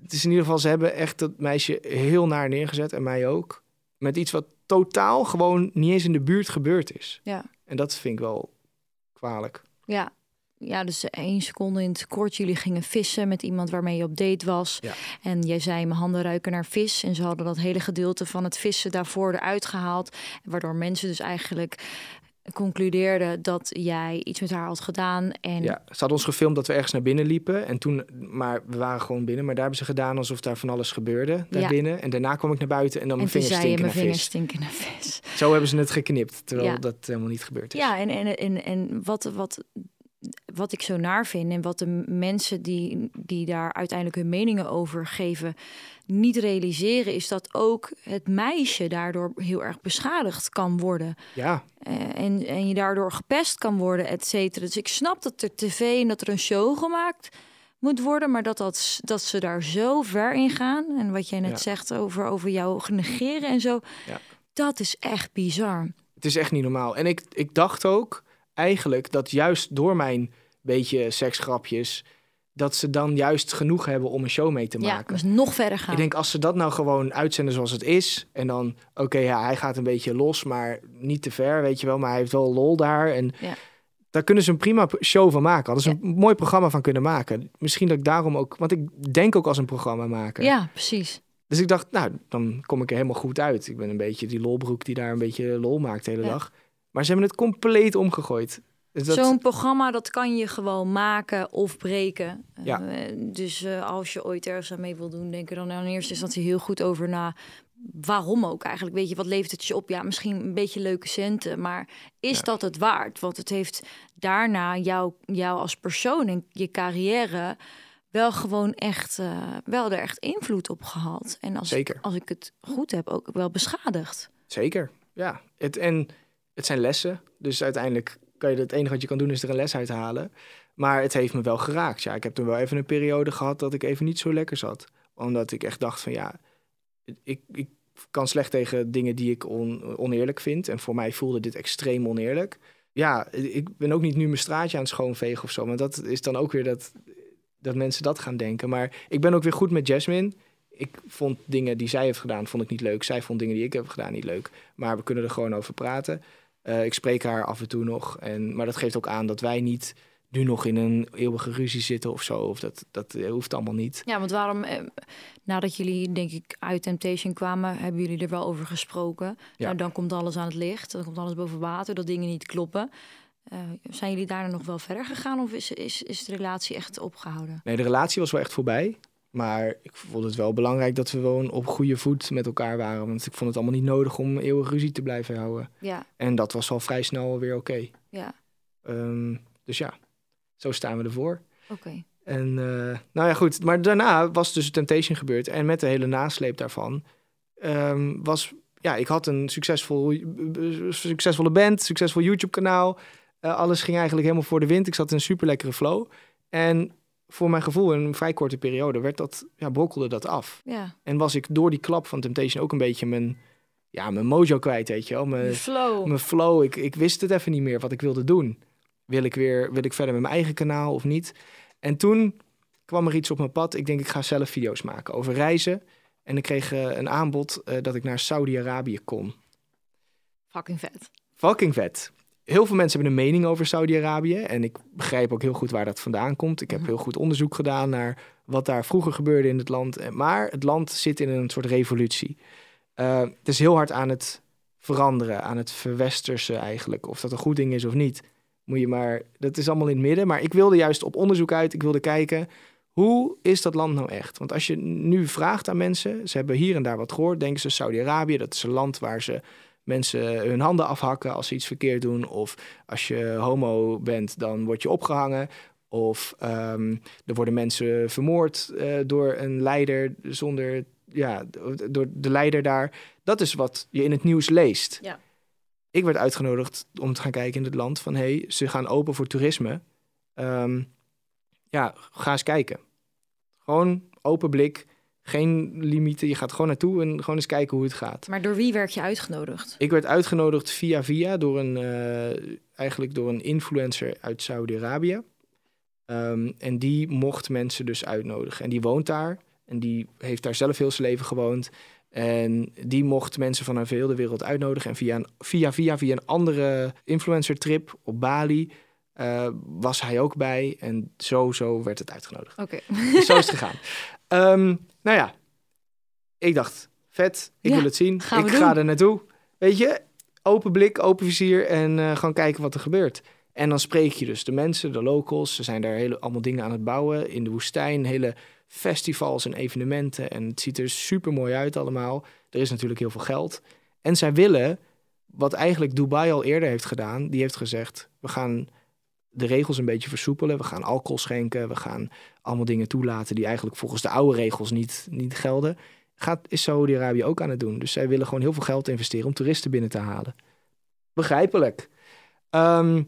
het is in ieder geval, ze hebben echt dat meisje heel naar neergezet. En mij ook. Met iets wat totaal gewoon niet eens in de buurt gebeurd is. Ja. En dat vind ik wel kwalijk. ja. Ja, dus één seconde in het kort. Jullie gingen vissen met iemand waarmee je op date was. Ja. En jij zei, mijn handen ruiken naar vis. En ze hadden dat hele gedeelte van het vissen daarvoor eruit gehaald. Waardoor mensen dus eigenlijk concludeerden dat jij iets met haar had gedaan. En Ja, ze hadden ons gefilmd dat we ergens naar binnen liepen. En toen, maar we waren gewoon binnen. Maar daar hebben ze gedaan alsof daar van alles gebeurde. Daar Ja. binnen. En daarna kwam ik naar buiten en dan en mijn vingers stinken mijn naar vingers vis. stinken naar vis. Zo hebben ze het geknipt. Terwijl Ja. dat helemaal niet gebeurd is. Ja, en, en, en, en wat, wat, wat ik zo naar vind en wat de mensen die, die daar uiteindelijk hun meningen over geven niet realiseren, is dat ook het meisje daardoor heel erg beschadigd kan worden. ja. Eh, en, en je daardoor gepest kan worden, et cetera. Dus ik snap dat er tv en dat er een show gemaakt moet worden, maar dat, dat, dat ze daar zo ver in gaan. En wat jij net Ja. zegt over, over jou negeren en zo, Ja. dat is echt bizar. Het is echt niet normaal. En ik, ik dacht ook eigenlijk dat juist door mijn beetje seksgrapjes... dat ze dan juist genoeg hebben om een show mee te Ja, maken. dus nog verder gaan. Ik denk, als ze dat nou gewoon uitzenden zoals het is... en dan, oké, ja, hij gaat een beetje los, maar niet te ver, weet je wel... maar hij heeft wel lol daar en... Ja. Daar kunnen ze een prima show van maken. Hadden ze een mooi programma van kunnen maken. Misschien dat ik daarom ook... Want ik denk ook als een programma maken. Ja, precies. Dus ik dacht, nou, dan kom ik er helemaal goed uit. Ik ben een beetje die lolbroek die daar een beetje lol maakt de hele Ja. dag. Maar ze hebben het compleet omgegooid. Dus dat, Zo'n programma, dat kan je gewoon maken of breken. Ja. Eh, dus eh, als je ooit ergens aan mee wil doen, denk er dan in eerste instantie heel goed over na. Waarom ook eigenlijk? Weet je, wat levert het je op? Ja, misschien een beetje leuke centen, maar is Ja. dat het waard? Want het heeft daarna jou, jou als persoon en je carrière wel gewoon echt, eh, wel er echt invloed op gehad. En als, Zeker. als ik het goed heb, ook wel beschadigd. Zeker, ja. Het, en het zijn lessen. Dus uiteindelijk kan je het enige wat je kan doen is er een les uit halen. Maar het heeft me wel geraakt. Ja, ik heb toen wel even een periode gehad dat ik even niet zo lekker zat. Omdat ik echt dacht van ja, ik, ik kan slecht tegen dingen die ik on- oneerlijk vind. En voor mij voelde dit extreem oneerlijk. Ja, ik ben ook niet nu mijn straatje aan het schoonvegen of zo. Maar dat is dan ook weer dat, dat mensen dat gaan denken. Maar ik ben ook weer goed met Jasmine. Ik vond dingen die zij heeft gedaan, vond ik niet leuk. Zij vond dingen die ik heb gedaan niet leuk. Maar we kunnen er gewoon over praten. Eh, ik spreek haar af en toe nog. En, maar dat geeft ook aan dat wij niet nu nog in een eeuwige ruzie zitten of zo. Of dat, dat eh, hoeft allemaal niet. Ja, want waarom, eh, nadat jullie denk ik uit Temptation kwamen, hebben jullie er wel over gesproken. Ja. Nou, dan komt alles aan het licht, dan komt alles boven water, dat dingen niet kloppen. Zijn jullie daarna nog wel verder gegaan of is, is, is de relatie echt opgehouden? Nee, de relatie was wel echt voorbij. Maar ik vond het wel belangrijk dat we gewoon op goede voet met elkaar waren. Want ik vond het allemaal niet nodig om eeuwig ruzie te blijven houden. Ja, En dat was al vrij snel weer oké. ja, Ehm, dus ja, zo staan we ervoor. oké. En eh, nou ja, goed. Maar daarna was dus Temptation gebeurd. En met de hele nasleep daarvan ehm, was... Ja, ik had een succesvol, succesvolle band, succesvol YouTube-kanaal. Eh, alles ging eigenlijk helemaal voor de wind. Ik zat in een super lekkere flow. En voor mijn gevoel, in een vrij korte periode, werd dat, ja, brokkelde dat af. Ja, En was ik door die klap van Temptation ook een beetje mijn, ja, mijn mojo kwijt, weet je wel. Mijn, flow. mijn flow. Ik, ik wist het even niet meer wat ik wilde doen. Wil ik weer wil ik verder met mijn eigen kanaal of niet? En toen kwam er iets op mijn pad. Ik denk, ik ga zelf video's maken over reizen. En ik kreeg eh, een aanbod eh, dat ik naar Saudi-Arabië kon. Fucking vet. Fucking vet. Heel veel mensen hebben een mening over Saudi-Arabië. En ik begrijp ook heel goed waar dat vandaan komt. Ik heb Mhm. heel goed onderzoek gedaan naar wat daar vroeger gebeurde in het land. Eh, Maar het land zit in een soort revolutie. Eh, het is heel hard aan het veranderen, aan het verwestersen eigenlijk. Of dat een goed ding is of niet, moet je maar... Dat is allemaal in het midden. Maar ik wilde juist op onderzoek uit. Ik wilde kijken, hoe is dat land nou echt? Want als je nu vraagt aan mensen... Ze hebben hier en daar wat gehoord. Denken ze Saudi-Arabië, dat is een land waar ze mensen hun handen afhakken als ze iets verkeerd doen. Of als je homo bent, dan word je opgehangen. Of ehm, er worden mensen vermoord eh, door een leider zonder, ja, door de leider daar. Dat is wat je in het nieuws leest. Ja. Ik werd uitgenodigd om te gaan kijken in het land van, hé, hey, ze gaan open voor toerisme. Ehm, ja, ga eens kijken. Gewoon open blik, geen limieten. Je gaat gewoon naartoe en gewoon eens kijken hoe het gaat. Maar door wie werd je uitgenodigd? Ik werd uitgenodigd via via door een, eh, eigenlijk door een influencer uit Saudi-Arabië. Ehm, en die mocht mensen dus uitnodigen. En die woont daar. En die heeft daar zelf heel zijn leven gewoond. En die mocht mensen van over heel de wereld uitnodigen. En via een, via, via, via een andere influencer trip op Bali eh, was hij ook bij. En zo, zo werd het uitgenodigd. Oké. Dus zo is het gegaan. Ehm, nou ja, ik dacht, vet, ik Ja, wil het zien. gaan ik ga doen. er naartoe. Weet je, open blik, open vizier en eh, gewoon kijken wat er gebeurt. En dan spreek je dus de mensen, de locals. Ze zijn daar hele, allemaal dingen aan het bouwen in de woestijn. Hele festivals en evenementen. En het ziet er super mooi uit allemaal. Er is natuurlijk heel veel geld. En zij willen, wat eigenlijk Dubai al eerder heeft gedaan. Die heeft gezegd, we gaan de regels een beetje versoepelen. We gaan alcohol schenken. We gaan allemaal dingen toelaten die eigenlijk volgens de oude regels niet, niet gelden. Gaat, is Saudi-Arabië ook aan het doen. Dus zij willen gewoon heel veel geld investeren om toeristen binnen te halen. Begrijpelijk. Ehm,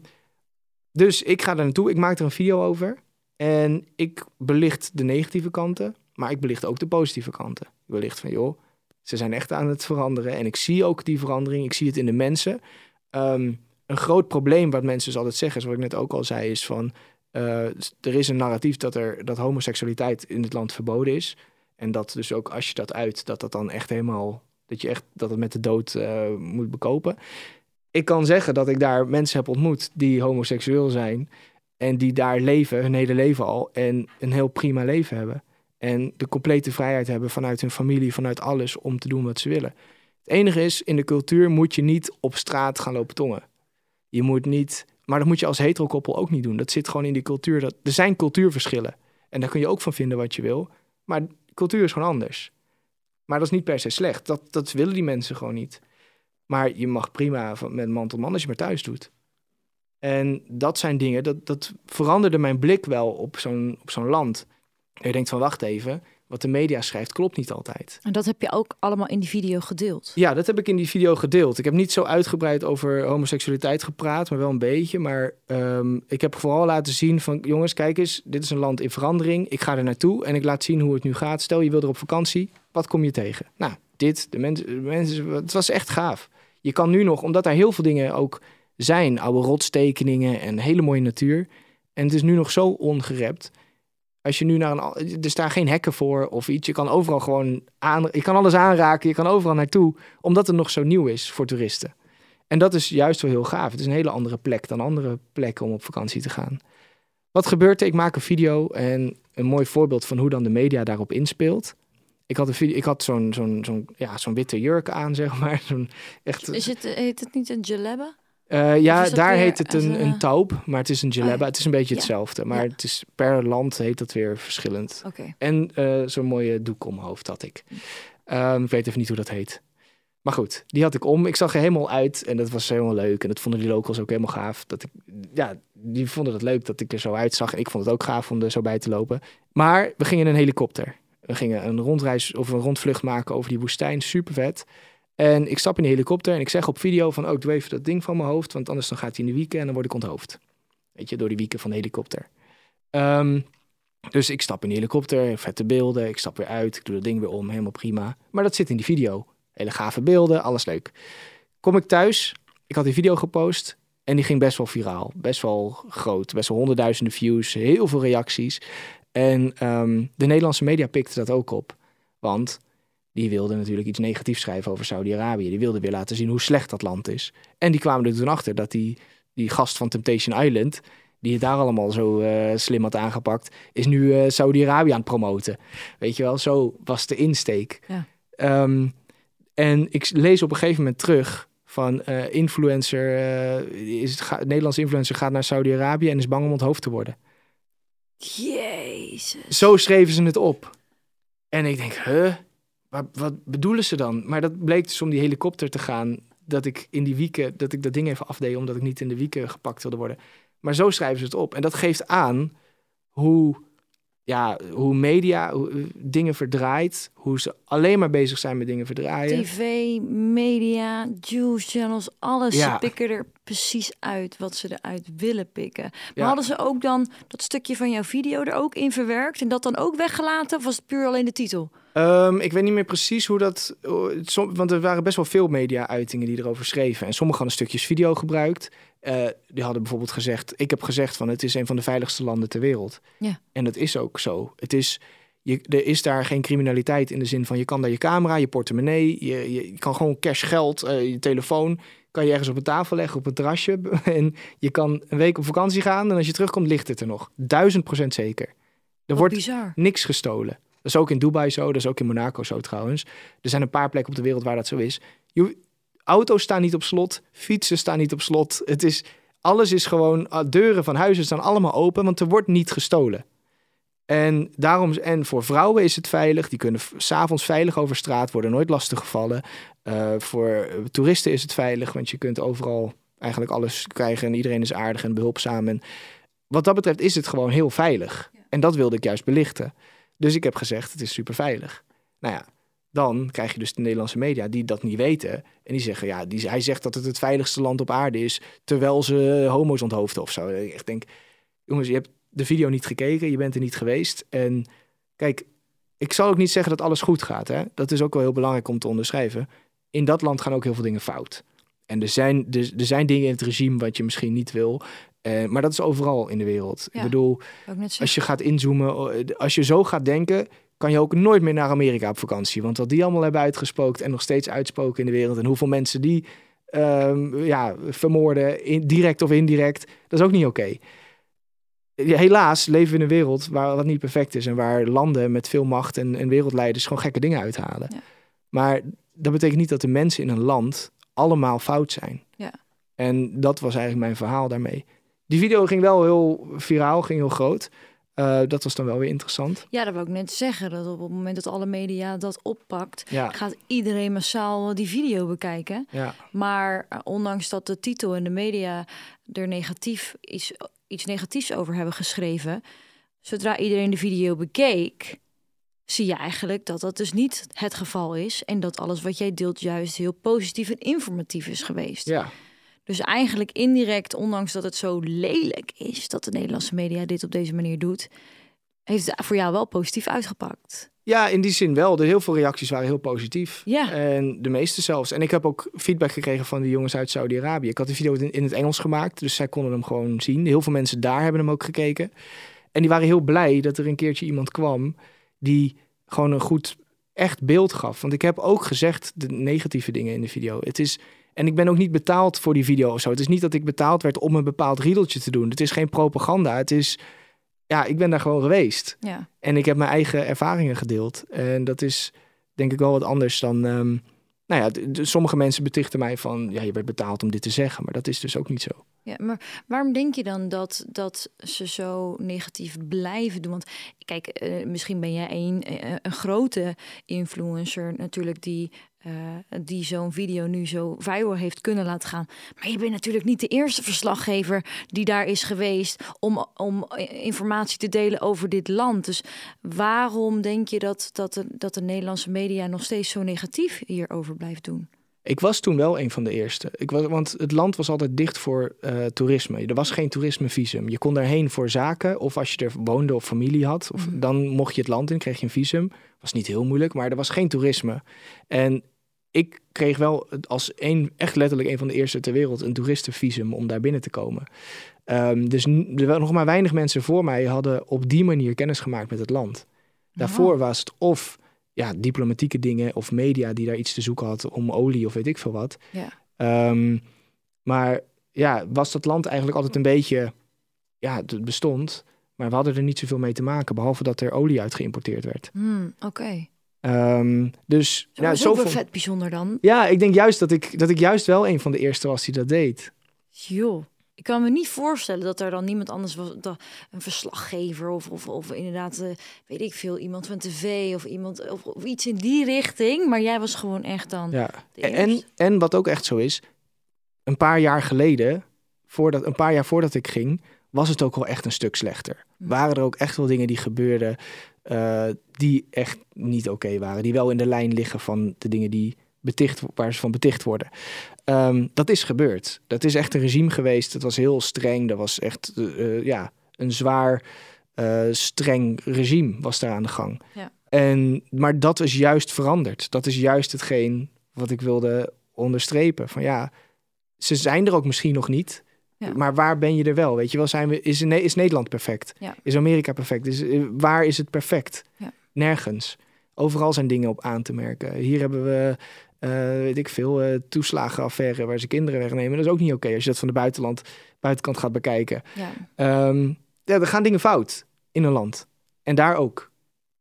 dus ik ga daar naartoe. Ik maak er een video over. En ik belicht de negatieve kanten. Maar ik belicht ook de positieve kanten. Ik belicht van, joh, ze zijn echt aan het veranderen. En ik zie ook die verandering. Ik zie het in de mensen. Ehm, een groot probleem wat mensen dus altijd zeggen, zoals ik net ook al zei, is van... eh, er is een narratief dat, er, dat homoseksualiteit in het land verboden is. En dat dus ook als je dat uit, dat dat dan echt helemaal... Dat je echt dat het met de dood eh, moet bekopen. Ik kan zeggen dat ik daar mensen heb ontmoet die homoseksueel zijn. En die daar leven, hun hele leven al. En een heel prima leven hebben. En de complete vrijheid hebben vanuit hun familie, vanuit alles, om te doen wat ze willen. Het enige is, in de cultuur moet je niet op straat gaan lopen tongen. Je moet niet, maar dat moet je als heterokoppel ook niet doen. Dat zit gewoon in die cultuur. Dat, er zijn cultuurverschillen. En daar kun je ook van vinden wat je wil. Maar cultuur is gewoon anders. Maar dat is niet per se slecht. Dat, dat willen die mensen gewoon niet. Maar je mag prima met man tot man als je maar thuis doet. En dat zijn dingen, dat, dat veranderde mijn blik wel op zo'n, op zo'n land. Je denkt van, wacht even, wat de media schrijft klopt niet altijd. En dat heb je ook allemaal in die video gedeeld. Ja, dat heb ik in die video gedeeld. Ik heb niet zo uitgebreid over homoseksualiteit gepraat, maar wel een beetje. Maar ehm, ik heb vooral laten zien van, jongens, kijk eens, dit is een land in verandering. Ik ga er naartoe en ik laat zien hoe het nu gaat. Stel, je wil er op vakantie, wat kom je tegen? Nou, dit, de mensen, de mensen het was echt gaaf. Je kan nu nog, omdat daar heel veel dingen ook zijn, oude rotstekeningen en hele mooie natuur. En het is nu nog zo ongerept. Als je nu naar een. Er staan geen hekken voor of iets. Je kan overal gewoon aan. Je kan alles aanraken. Je kan overal naartoe. Omdat het nog zo nieuw is voor toeristen. En dat is juist wel heel gaaf. Het is een hele andere plek dan andere plekken om op vakantie te gaan. Wat gebeurt er? Ik maak een video en een mooi voorbeeld van hoe dan de media daarop inspeelt. Ik had, een video, ik had zo'n zo'n zo'n ja, zo'n witte jurk aan, zeg maar. Zo'n echt, Is het, heet het niet een jalebba? Eh, ja, daar heet het een, een, een taub, maar het is een jalebba. ja. Het is een beetje hetzelfde, maar Ja. het is per land heet dat weer verschillend. En eh, zo'n mooie doek om hoofd had ik. Ehm, ik weet even niet hoe dat heet. Maar goed, die had ik om. Ik zag er helemaal uit en dat was helemaal leuk. En dat vonden die locals ook helemaal gaaf. Dat ik, ja, die vonden het leuk dat ik er zo uitzag. En ik vond het ook gaaf om er zo bij te lopen. Maar we gingen in een helikopter. We gingen een rondreis of een rondvlucht maken over die woestijn. Super vet. En ik stap in de helikopter en ik zeg op video van... oh, ik doe even dat ding van mijn hoofd, want anders dan gaat hij in de wieken... en dan word ik onthoofd. Weet je, door die wieken van de helikopter. Ehm, dus ik stap in de helikopter, vette beelden, ik stap weer uit, ik doe dat ding weer om, helemaal prima. Maar dat zit in die video. Hele gave beelden, alles leuk. Kom ik thuis, ik had die video gepost en die ging best wel viraal. Best wel groot, best wel honderdduizenden views, heel veel reacties. En ehm, de Nederlandse media pikte dat ook op. Want die wilden natuurlijk iets negatiefs schrijven over Saudi-Arabië. Die wilden weer laten zien hoe slecht dat land is. En die kwamen er toen achter dat die, die gast van Temptation Island... die het daar allemaal zo eh, slim had aangepakt... is nu eh, Saudi-Arabië aan het promoten. Weet je wel, zo was de insteek. Ja. Ehm, en ik lees op een gegeven moment terug van eh, influencer... is, ga, Nederlandse influencer gaat naar Saudi-Arabië... en is bang om onthoofd te worden. Jezus. Zo schreven ze het op. En ik denk, huh? Wat, wat bedoelen ze dan? Maar dat bleek dus om die helikopter te gaan. Dat ik in die wieken, dat ik dat ding even afdeed, omdat ik niet in de wieken gepakt wilde worden. Maar zo schrijven ze het op. En dat geeft aan hoe, ja, hoe media hoe, eh, dingen verdraait. Hoe ze alleen maar bezig zijn met dingen verdraaien. TV, media, juice channels, alles. Ja. Ze pikken er precies uit wat ze eruit willen pikken. Maar Ja. hadden ze ook dan dat stukje van jouw video er ook in verwerkt en dat dan ook weggelaten? Of was het puur alleen de titel? Ehm, ik weet niet meer precies hoe dat. som- want er waren best wel veel media-uitingen die erover schreven. En sommigen hadden stukjes video gebruikt. Eh, die hadden bijvoorbeeld gezegd: Ik heb gezegd van het is een van de veiligste landen ter wereld. Ja. En dat is ook zo. Het is. Je, er is daar geen criminaliteit in de zin van je kan daar je camera, je portemonnee, je, je, je kan gewoon cash geld, eh, je telefoon, kan je ergens op een tafel leggen op een terrasje. En je kan een week op vakantie gaan en als je terugkomt ligt het er nog. Duizend procent zeker. Er Wat wordt bizar. niks gestolen. Dat is ook in Dubai zo, dat is ook in Monaco zo trouwens. Er zijn een paar plekken op de wereld waar dat zo is. Je, auto's staan niet op slot, fietsen staan niet op slot. Het is, alles is gewoon, ah, deuren van huizen staan allemaal open, want er wordt niet gestolen. En daarom, en voor vrouwen is het veilig, die kunnen s'avonds veilig over straat, worden nooit lastig gevallen. Eh, voor toeristen is het veilig, want je kunt overal eigenlijk alles krijgen en iedereen is aardig en behulpzaam. En wat dat betreft is het gewoon heel veilig. En dat wilde ik juist belichten. Dus ik heb gezegd, het is super veilig. Nou ja, dan krijg je dus de Nederlandse media die dat niet weten. En die zeggen, ja, die, hij zegt dat het het veiligste land op aarde is, terwijl ze homo's onthoofden of zo. Ik denk, jongens, je hebt de video niet gekeken, je bent er niet geweest. En kijk, ik zal ook niet zeggen dat alles goed gaat. Hè? Dat is ook wel heel belangrijk om te onderschrijven. In dat land gaan ook heel veel dingen fout. En er zijn, er zijn dingen in het regime wat je misschien niet wil. Eh, maar dat is overal in de wereld. Ja. Ik bedoel, als je gaat inzoomen, eh, als je zo gaat denken, kan je ook nooit meer naar Amerika op vakantie. Want wat die allemaal hebben uitgespookt en nog steeds uitspoken in de wereld. En hoeveel mensen die ehm, ja, vermoorden, in, direct of indirect, dat is ook niet oké. Helaas leven we in een wereld waar wat niet perfect is. En waar landen met veel macht en, en wereldleiders gewoon gekke dingen uithalen. Ja. Maar dat betekent niet dat de mensen in een land allemaal fout zijn. Ja. En dat was eigenlijk mijn verhaal daarmee. Die video ging wel heel viraal, ging heel groot. Eh, dat was dan wel weer interessant. Ja, dat wil ik net zeggen. Dat op het moment dat alle media dat oppakt, Ja, gaat iedereen massaal die video bekijken. ja, Maar eh, ondanks dat de titel en de media er negatief iets, iets negatiefs over hebben geschreven, zodra iedereen de video bekeek, zie je eigenlijk dat dat dus niet het geval is. En dat alles wat jij deelt juist heel positief en informatief is geweest. ja. Dus eigenlijk indirect, ondanks dat het zo lelijk is dat de Nederlandse media dit op deze manier doet, heeft het voor jou wel positief uitgepakt. Ja, in die zin wel. De heel veel reacties waren heel positief. Ja. En de meeste zelfs. En ik heb ook feedback gekregen van de jongens uit Saudi-Arabië. Ik had de video in, in het Engels gemaakt, dus zij konden hem gewoon zien. Heel veel mensen daar hebben hem ook gekeken. En die waren heel blij dat er een keertje iemand kwam die gewoon een goed, echt beeld gaf. Want ik heb ook gezegd de negatieve dingen in de video. Het is, en ik ben ook niet betaald voor die video of zo. Het is niet dat ik betaald werd om een bepaald riedeltje te doen. Het is geen propaganda. Het is, ja, ik ben daar gewoon geweest. Ja. En ik heb mijn eigen ervaringen gedeeld. En dat is denk ik wel wat anders dan. ehm, nou ja, sommige mensen betichten mij van. Ja, je werd betaald om dit te zeggen. Maar dat is dus ook niet zo. Ja, maar waarom denk je dan dat, dat ze zo negatief blijven doen? Want kijk, eh, misschien ben jij een, eh, een grote influencer natuurlijk die, eh, die zo'n video nu zo viral heeft kunnen laten gaan. Maar je bent natuurlijk niet de eerste verslaggever die daar is geweest om, om eh, informatie te delen over dit land. Dus waarom denk je dat, dat, de, dat de Nederlandse media nog steeds zo negatief hierover blijft doen? Ik was toen wel een van de eerste. Ik was, want het land was altijd dicht voor eh, toerisme. Er was geen toerismevisum. Je kon daarheen voor zaken. Of als je er woonde of familie had. Of, Mhm. Dan mocht je het land in, kreeg je een visum. Was niet heel moeilijk, maar er was geen toerisme. En ik kreeg wel als een, echt letterlijk een van de eerste ter wereld een toeristenvisum om daar binnen te komen. Ehm, dus er waren nog maar weinig mensen voor mij hadden op die manier kennis gemaakt met het land. Daarvoor was het of ja, diplomatieke dingen of media die daar iets te zoeken had om olie of weet ik veel wat. Ja. Ehm, maar ja, was dat land eigenlijk altijd een beetje, ja, het bestond, maar we hadden er niet zoveel mee te maken, behalve dat er olie uit geïmporteerd werd. Hmm, Oké. Ehm, dus Zo ja, wel zoveel- vet bijzonder dan. ja, ik denk juist dat ik, dat ik juist wel een van de eerste was die dat deed. Joh, ik kan me niet voorstellen dat er dan niemand anders was, dan een verslaggever of, of, of inderdaad, eh, weet ik veel, iemand van tv of iemand of, of iets in die richting. Maar jij was gewoon echt dan. Ja. En, en wat ook echt zo is, een paar jaar geleden, voordat, een paar jaar voordat ik ging, was het ook wel echt een stuk slechter. Waren er ook echt wel dingen die gebeurden eh, die echt niet oké waren. Die wel in de lijn liggen van de dingen die beticht, waar ze van beticht worden. Ehm, dat is gebeurd. Dat is echt een regime geweest. Het was heel streng. Dat was echt eh, eh, ja, een zwaar, eh, streng regime was daar aan de gang. Ja. En, maar dat is juist veranderd. Dat is juist hetgeen wat ik wilde onderstrepen. Van ja, ze zijn er ook misschien nog niet. Ja. Maar waar ben je er wel? Weet je wel, zijn we, is, is Nederland perfect? Ja. Is Amerika perfect? Is, waar is het perfect? Ja. Nergens. Overal zijn dingen op aan te merken. Hier hebben we, weet ik veel, eh, toeslagenaffaire waar ze kinderen wegnemen. Dat is ook niet oké als je dat van de buitenland, buitenkant gaat bekijken. Ja. Ehm, ja, er gaan dingen fout in een land. En daar ook.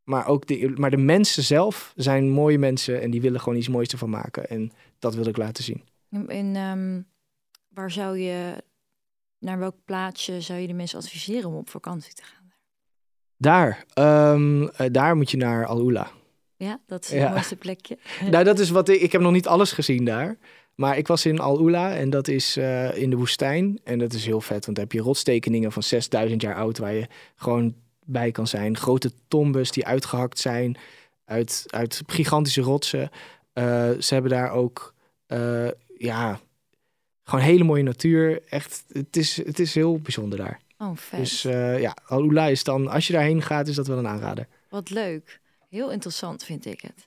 Maar, ook de, maar de mensen zelf zijn mooie mensen en die willen gewoon iets moois ervan maken. En dat wil ik laten zien. En ehm, waar zou je, naar welk plaatsje zou je de mensen adviseren om op vakantie te gaan? Daar, ehm, eh, daar moet je naar Al-Ula. Ja, dat is het Ja. mooiste plekje. Nou, dat is wat ik, ik heb nog niet alles gezien daar. Maar ik was in Al-Ula en dat is eh, in de woestijn. En dat is heel vet, want daar heb je rotstekeningen van 6000 jaar oud waar je gewoon bij kan zijn. Grote tombes die uitgehakt zijn uit, uit gigantische rotsen. Eh, ze hebben daar ook, eh, ja, gewoon hele mooie natuur. Echt, het is, het is heel bijzonder daar. Oh, vet. Dus ja, Al-Ula is dan, als je daarheen gaat, is dat wel een aanrader. Wat leuk. Heel interessant vind ik het.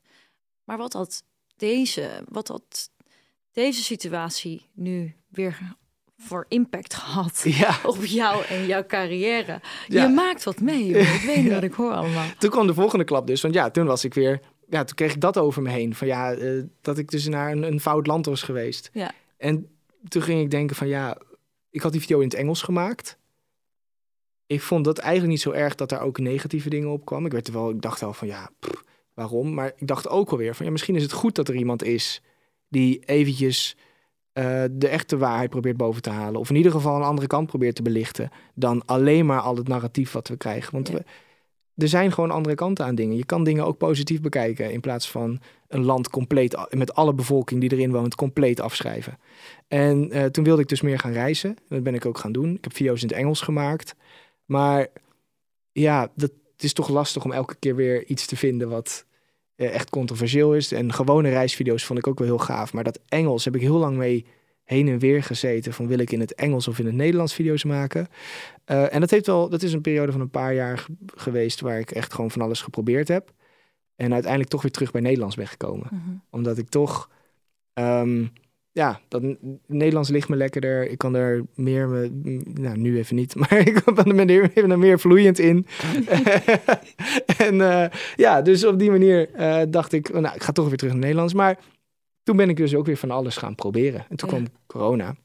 Maar wat had deze, wat had deze situatie nu weer voor impact gehad Ja, op jou en jouw carrière? Ja. Je maakt wat mee. Ik weet niet wat ik hoor allemaal. toen kwam de volgende klap dus. Want ja, toen was ik weer... Ja, toen kreeg ik dat over me heen. Van ja, eh, dat ik dus naar een, een fout land was geweest. Ja. En toen ging ik denken van ja... Ik had die video in het Engels gemaakt. Ik vond dat eigenlijk niet zo erg dat daar ook negatieve dingen op kwamen. Ik, werd er wel, ik dacht wel van ja, pff, waarom? Maar ik dacht ook alweer van ja, misschien is het goed dat er iemand is... die eventjes eh, de echte waarheid probeert boven te halen. Of in ieder geval een andere kant probeert te belichten... dan alleen maar al het narratief wat we krijgen. Want Ja. we, er zijn gewoon andere kanten aan dingen. Je kan dingen ook positief bekijken in plaats van een land compleet met alle bevolking die erin woont compleet afschrijven. En eh, toen wilde ik dus meer gaan reizen. En dat ben ik ook gaan doen. Ik heb video's in het Engels gemaakt. Maar ja, dat, het is toch lastig om elke keer weer iets te vinden wat eh, echt controversieel is. En gewone reisvideo's vond ik ook wel heel gaaf. Maar dat Engels heb ik heel lang mee heen en weer gezeten. Van wil ik in het Engels of in het Nederlands video's maken. Eh, en dat, heeft wel, dat is een periode van een paar jaar ge- geweest waar ik echt gewoon van alles geprobeerd heb. En uiteindelijk toch weer terug bij Nederlands ben gekomen. Mhm. Omdat ik toch, ehm, ja, dat Nederlands ligt me lekkerder. Ik kan er meer, me, nou nu even niet, maar ik ben er ben er meer vloeiend in. en eh, ja, dus op die manier eh, dacht ik, nou, ik ga toch weer terug naar Nederlands. Maar toen ben ik dus ook weer van alles gaan proberen. En toen Ja. kwam corona.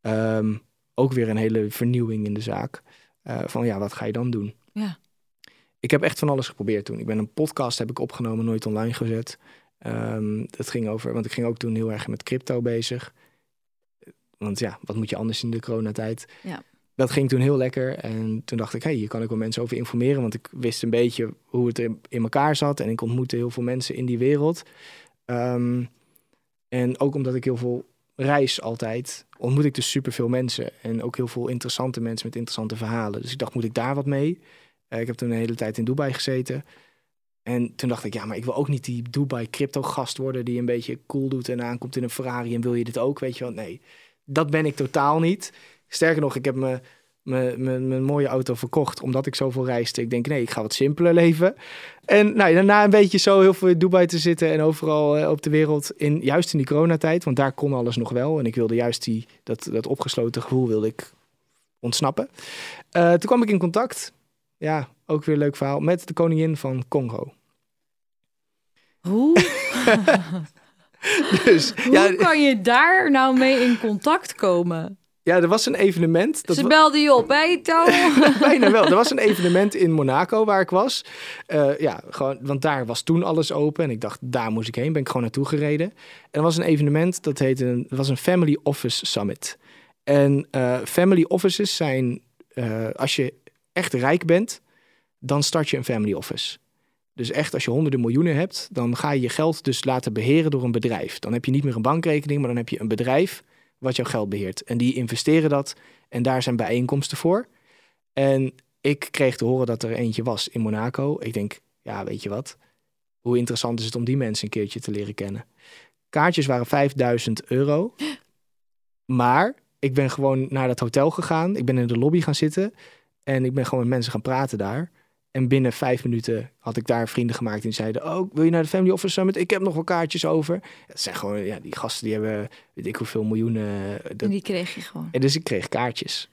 Ehm, ook weer een hele vernieuwing in de zaak. Eh, van ja, wat ga je dan doen? Ja. Ik heb echt van alles geprobeerd toen. Ik ben een podcast heb ik opgenomen, nooit online gezet. Ehm, dat ging over, want ik ging ook toen heel erg met crypto bezig. Want ja, wat moet je anders in de coronatijd? Ja. Dat ging toen heel lekker. En toen dacht ik, hé, hey, hier kan ik wel mensen over informeren. Want ik wist een beetje hoe het in, in elkaar zat. En ik ontmoette heel veel mensen in die wereld. Ehm, en ook omdat ik heel veel reis altijd, ontmoet ik dus superveel mensen. En ook heel veel interessante mensen met interessante verhalen. Dus ik dacht, moet ik daar wat mee? Eh, ik heb toen een hele tijd in Dubai gezeten. En toen dacht ik, ja, maar ik wil ook niet die Dubai crypto gast worden die een beetje cool doet en aankomt in een Ferrari en wil je dit ook, weet je wel? Nee, dat ben ik totaal niet. Sterker nog, ik heb me mijn, mooie auto verkocht omdat ik zoveel reisde. Ik denk, nee, ik ga wat simpeler leven. En nou, daarna een beetje zo heel veel in Dubai te zitten en overal eh, op de wereld, in, juist in die coronatijd, want daar kon alles nog wel. En ik wilde juist die, dat, dat opgesloten gevoel wilde ik ontsnappen. Eh, toen kwam ik in contact, ja, ook weer een leuk verhaal, met de koningin van Congo. Hoe, Dus hoe ja, kan je daar nou mee in contact komen? ja, er was een evenement. Dat Ze wa- belde je op, hé Toon? Bijna wel. Er was een evenement in Monaco waar ik was. Eh, ja, gewoon, want daar was toen alles open. En ik dacht, daar moest ik heen. Ben ik gewoon naartoe gereden. En er was een evenement, dat heette een, het was een Family Office Summit. En eh, family offices zijn, eh, als je echt rijk bent, dan start je een family office. Dus echt, als je honderden miljoenen hebt, dan ga je je geld dus laten beheren door een bedrijf. Dan heb je niet meer een bankrekening, maar dan heb je een bedrijf wat jouw geld beheert. En die investeren dat en daar zijn bijeenkomsten voor. En ik kreeg te horen dat er eentje was in Monaco. Ik denk, ja, weet je wat? Hoe interessant is het om die mensen een keertje te leren kennen? Kaartjes waren 5000 euro. Maar ik ben gewoon naar dat hotel gegaan. Ik ben in de lobby gaan zitten. En ik ben gewoon met mensen gaan praten daar. En binnen vijf minuten had ik daar vrienden gemaakt. En die zeiden, oh, wil je naar de Family Office Summit? Ik heb nog wel kaartjes over. Het zijn gewoon, ja, die gasten die hebben, weet ik hoeveel miljoenen. eh, dat- En die kreeg je gewoon. En dus ik kreeg kaartjes.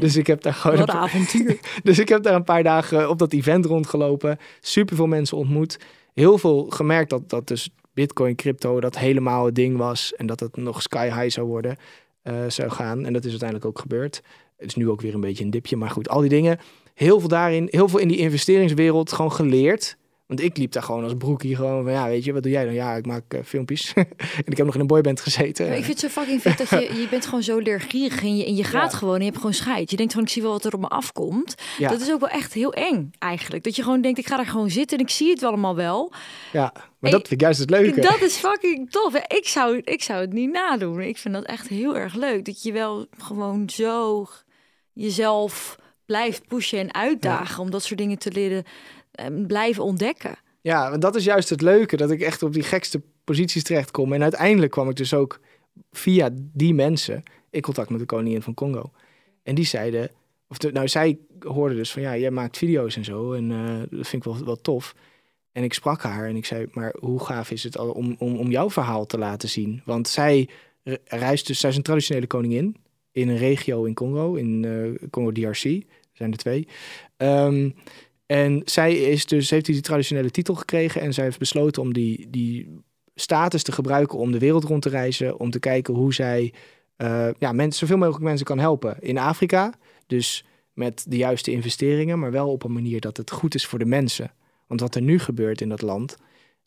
Dus ik heb daar gewoon Wat een avontuur. dus ik heb daar een paar dagen op dat event rondgelopen. Super veel mensen ontmoet. Heel veel gemerkt dat, dat dus Bitcoin, crypto, dat helemaal het ding was. En dat het nog sky high zou worden, eh, zou gaan. En dat is uiteindelijk ook gebeurd. Het is nu ook weer een beetje een dipje. Maar goed, al die dingen. Heel veel daarin, heel veel in die investeringswereld gewoon geleerd. Want ik liep daar gewoon als broekie gewoon van, ja, weet je, wat doe jij dan? Ja, ik maak eh, filmpjes. en ik heb nog in een boyband gezeten. Maar ik vind het zo fucking vet dat je, je bent gewoon zo leergierig en je, en je gaat Ja. gewoon en je hebt gewoon scheid. Je denkt gewoon, ik zie wel wat er op me afkomt. Ja. Dat is ook wel echt heel eng eigenlijk. Dat je gewoon denkt, ik ga daar gewoon zitten en ik zie het wel allemaal wel. Ja, maar dat vind ik juist het leuke. Dat is fucking tof. Ik zou, ik zou het niet nadoen. Ik vind dat echt heel erg leuk. Dat je wel gewoon zo jezelf blijft pushen en uitdagen om dat soort dingen te leren en blijven ontdekken. Ja, want dat is juist het leuke, dat ik echt op die gekste posities terechtkom. En uiteindelijk kwam ik dus ook via die mensen in contact met de koningin van Congo. En die zeiden, of de, nou zij hoorden dus van ja, jij maakt video's en zo en eh, dat vind ik wel, wel tof. En ik sprak haar en ik zei, maar hoe gaaf is het al om, om, om jouw verhaal te laten zien? Want zij re- reist dus, zij is een traditionele koningin in een regio in Congo, in eh, Congo DRC, zijn er twee. Ehm, en zij is dus, heeft die traditionele titel gekregen en zij heeft besloten om die, die status te gebruiken om de wereld rond te reizen, om te kijken hoe zij eh, ja, mensen, zoveel mogelijk mensen kan helpen in Afrika. Dus met de juiste investeringen, maar wel op een manier dat het goed is voor de mensen. Want wat er nu gebeurt in dat land,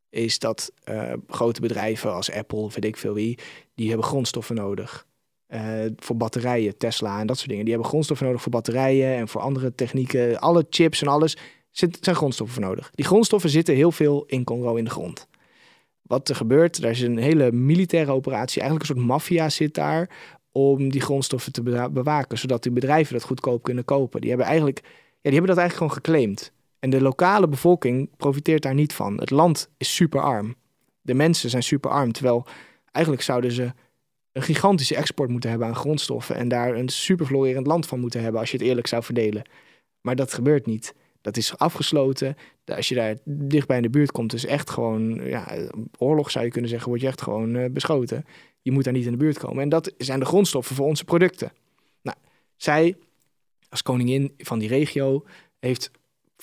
is dat eh, grote bedrijven als Apple, weet ik veel wie, die hebben grondstoffen nodig. Eh, voor batterijen, Tesla en dat soort dingen. Die hebben grondstoffen nodig voor batterijen en voor andere technieken. Alle chips en alles zit, zijn grondstoffen voor nodig. Die grondstoffen zitten heel veel in Congo in de grond. Wat er gebeurt, daar is een hele militaire operatie, eigenlijk een soort maffia zit daar, om die grondstoffen te bewa- bewaken, zodat die bedrijven dat goedkoop kunnen kopen. Die hebben eigenlijk, ja, die hebben dat eigenlijk gewoon geclaimd. En de lokale bevolking profiteert daar niet van. Het land is super arm. De mensen zijn super arm, terwijl eigenlijk zouden ze een gigantische export moeten hebben aan grondstoffen en daar een super florerend land van moeten hebben als je het eerlijk zou verdelen. Maar dat gebeurt niet. Dat is afgesloten. Als je daar dichtbij in de buurt komt, is echt gewoon ja, oorlog zou je kunnen zeggen, word je echt gewoon eh, beschoten. Je moet daar niet in de buurt komen. En dat zijn de grondstoffen voor onze producten. Nou, zij als koningin van die regio heeft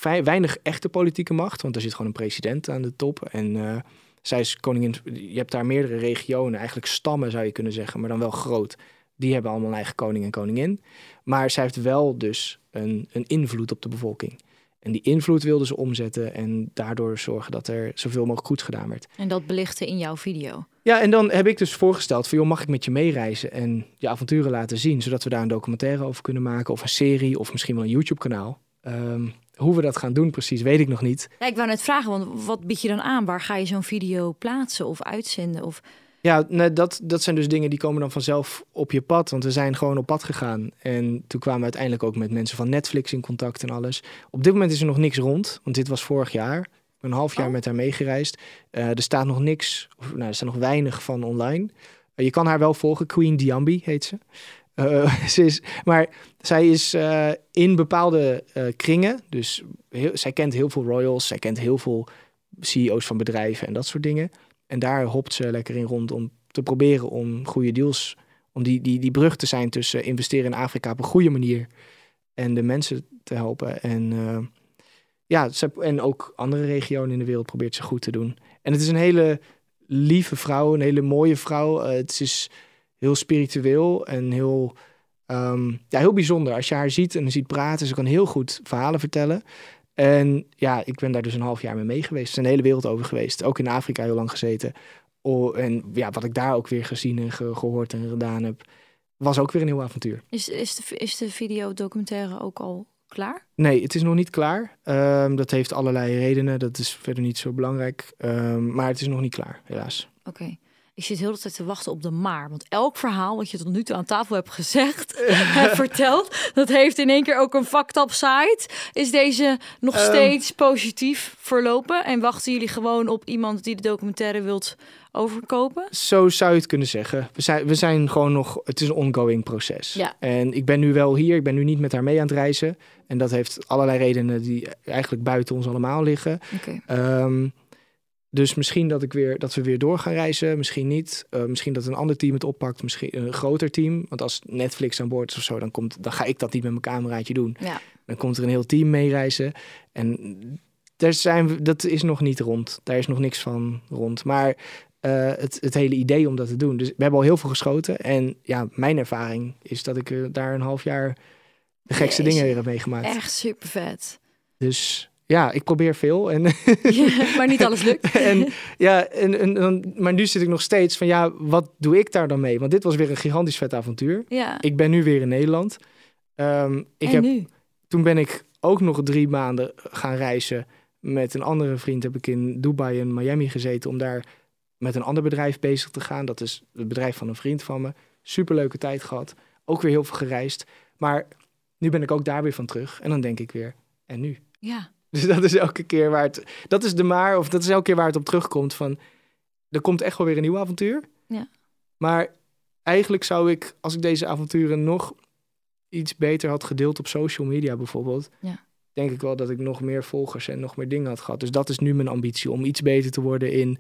weinig echte politieke macht, want er zit gewoon een president aan de top. En eh, zij is koningin. Je hebt daar meerdere regionen, eigenlijk stammen zou je kunnen zeggen, maar dan wel groot. Die hebben allemaal een eigen koning en koningin. Maar zij heeft wel dus een, een invloed op de bevolking. En die invloed wilden ze omzetten en daardoor zorgen dat er zoveel mogelijk goed gedaan werd. En dat belichten in jouw video. Ja, en dan heb ik dus voorgesteld van, joh, mag ik met je meereizen en je avonturen laten zien, zodat we daar een documentaire over kunnen maken of een serie of misschien wel een YouTube-kanaal. Ehm, hoe we dat gaan doen precies, weet ik nog niet. Ja, ik wou net vragen, want wat bied je dan aan? Waar ga je zo'n video plaatsen of uitzenden? Of... Ja, nee, dat, dat zijn dus dingen die komen dan vanzelf op je pad. Want we zijn gewoon op pad gegaan. En toen kwamen we uiteindelijk ook met mensen van Netflix in contact en alles. Op dit moment is er nog niks rond, want dit was vorig jaar. Een half jaar Oh. met haar meegereisd. Eh, er staat nog niks, of, nou, er staat nog weinig van online. Eh, je kan haar wel volgen, Queen Diambi heet ze. Eh, ze is, maar zij is eh, in bepaalde eh, kringen. Dus heel, zij kent heel veel royals, zij kent heel veel CEO's van bedrijven en dat soort dingen. En daar hopt ze lekker in rond om te proberen om goede deals, om die, die, die brug te zijn tussen investeren in Afrika op een goede manier en de mensen te helpen. En ja, ze, en ook andere regionen in de wereld probeert ze goed te doen. En het is een hele lieve vrouw, een hele mooie vrouw. Het is heel spiritueel en heel, ehm, ja, heel bijzonder. Als je haar ziet en ziet praten, ze kan heel goed verhalen vertellen. En ja, ik ben daar dus een half jaar mee mee geweest. Ze zijn de hele wereld over geweest. Ook in Afrika heel lang gezeten. Oh, en ja, wat ik daar ook weer gezien en ge- gehoord en gedaan heb, was ook weer een heel avontuur. Is, is, de, is de video documentaire ook al klaar? Nee, het is nog niet klaar. Ehm, dat heeft allerlei redenen. Dat is verder niet zo belangrijk. Ehm, maar het is nog niet klaar, helaas. Oké. Ik zit heel de tijd te wachten op de maar. Want elk verhaal wat je tot nu toe aan tafel hebt gezegd, hebt verteld, dat heeft in één keer ook een fucked up site. Is deze nog Ehm. steeds positief verlopen? En wachten jullie gewoon op iemand die de documentaire wilt overkopen? Zo zou je het kunnen zeggen. We zijn, we zijn gewoon nog, het is een ongoing proces. Ja. En ik ben nu wel hier, ik ben nu niet met haar mee aan het reizen. En dat heeft allerlei redenen die eigenlijk buiten ons allemaal liggen. Oké. Ehm, dus misschien dat, ik weer, dat we weer door gaan reizen, misschien niet. Eh, misschien dat een ander team het oppakt, misschien een groter team. Want als Netflix aan boord is of zo, dan, komt, dan ga ik dat niet met mijn cameraatje doen. Ja. Dan komt er een heel team mee reizen. En daar zijn we, dat is nog niet rond. Daar is nog niks van rond. Maar eh, het, het hele idee om dat te doen. Dus we hebben al heel veel geschoten. En ja, mijn ervaring is dat ik eh, daar een half jaar de gekste Jezus. dingen weer heb meegemaakt. Echt super vet. Dus ja, ik probeer veel. En maar niet alles lukt. en ja, en, en, maar nu zit ik nog steeds van ja, wat doe ik daar dan mee? Want dit was weer een gigantisch vet avontuur. Ja. Ik ben nu weer in Nederland. Ehm, ik en heb, nu? toen ben ik ook nog drie maanden gaan reizen. Met een andere vriend heb ik in Dubai en Miami gezeten om daar met een ander bedrijf bezig te gaan. Dat is het bedrijf van een vriend van me. Superleuke tijd gehad. Ook weer heel veel gereisd. Maar nu ben ik ook daar weer van terug. En dan denk ik weer, en nu? Ja. Dus dat is elke keer waar het. Dat is de maar, of dat is elke keer waar het op terugkomt. Van er komt echt wel weer een nieuw avontuur. Ja. Maar eigenlijk zou ik, als ik deze avonturen nog iets beter had gedeeld op social media bijvoorbeeld. Ja. Denk ik wel dat ik nog meer volgers en nog meer dingen had gehad. Dus dat is nu mijn ambitie om iets beter te worden in.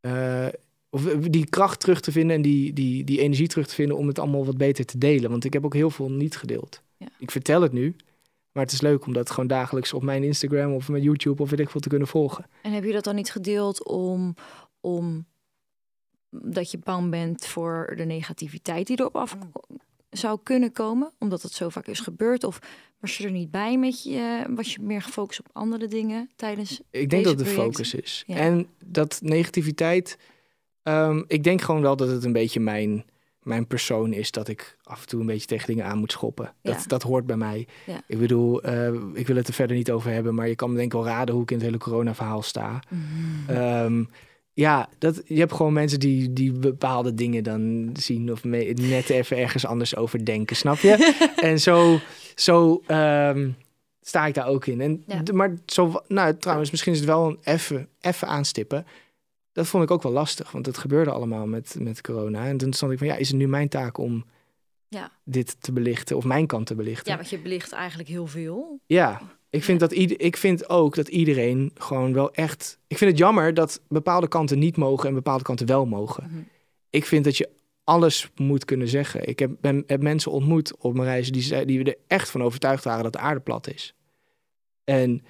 eh, of die kracht terug te vinden en die, die, die energie terug te vinden om het allemaal wat beter te delen. Want ik heb ook heel veel niet gedeeld. Ja. Ik vertel het nu, maar het is leuk om dat gewoon dagelijks op mijn Instagram of mijn YouTube of weet ik veel te kunnen volgen. En heb je dat dan niet gedeeld om, om dat je bang bent voor de negativiteit die erop af zou kunnen komen, omdat het zo vaak is gebeurd? Of was je er niet bij met je, was je meer gefocust op andere dingen tijdens? Ik denk dat het de focus is. Ja. En dat negativiteit, ehm, ik denk gewoon wel dat het een beetje mijn, mijn persoon is. Dat ik af en toe een beetje tegen dingen aan moet schoppen. Dat, Ja. dat hoort bij mij. Ja. Ik bedoel, eh, ik wil het er verder niet over hebben, maar je kan me denk ik wel raden hoe ik in het hele corona-verhaal sta. Ehm, ja, dat, je hebt gewoon mensen die, die bepaalde dingen dan zien of me- net even ergens anders over denken, snap je? en zo, zo ehm, sta ik daar ook in. En, Ja. Maar zo, nou trouwens, misschien is het wel een even, even aanstippen. Dat vond ik ook wel lastig, want het gebeurde allemaal met, met corona. En toen stond ik van, ja, is het nu mijn taak om Ja. dit te belichten of mijn kant te belichten? Ja, want je belicht eigenlijk heel veel. Ja, ik vind, dat ieder, ik vind ook dat iedereen gewoon wel echt. Ik vind het jammer dat bepaalde kanten niet mogen en bepaalde kanten wel mogen. Mhm. Ik vind dat je alles moet kunnen zeggen. Ik heb, ben, heb mensen ontmoet op mijn reizen die, die er echt van overtuigd waren dat de aarde plat is. En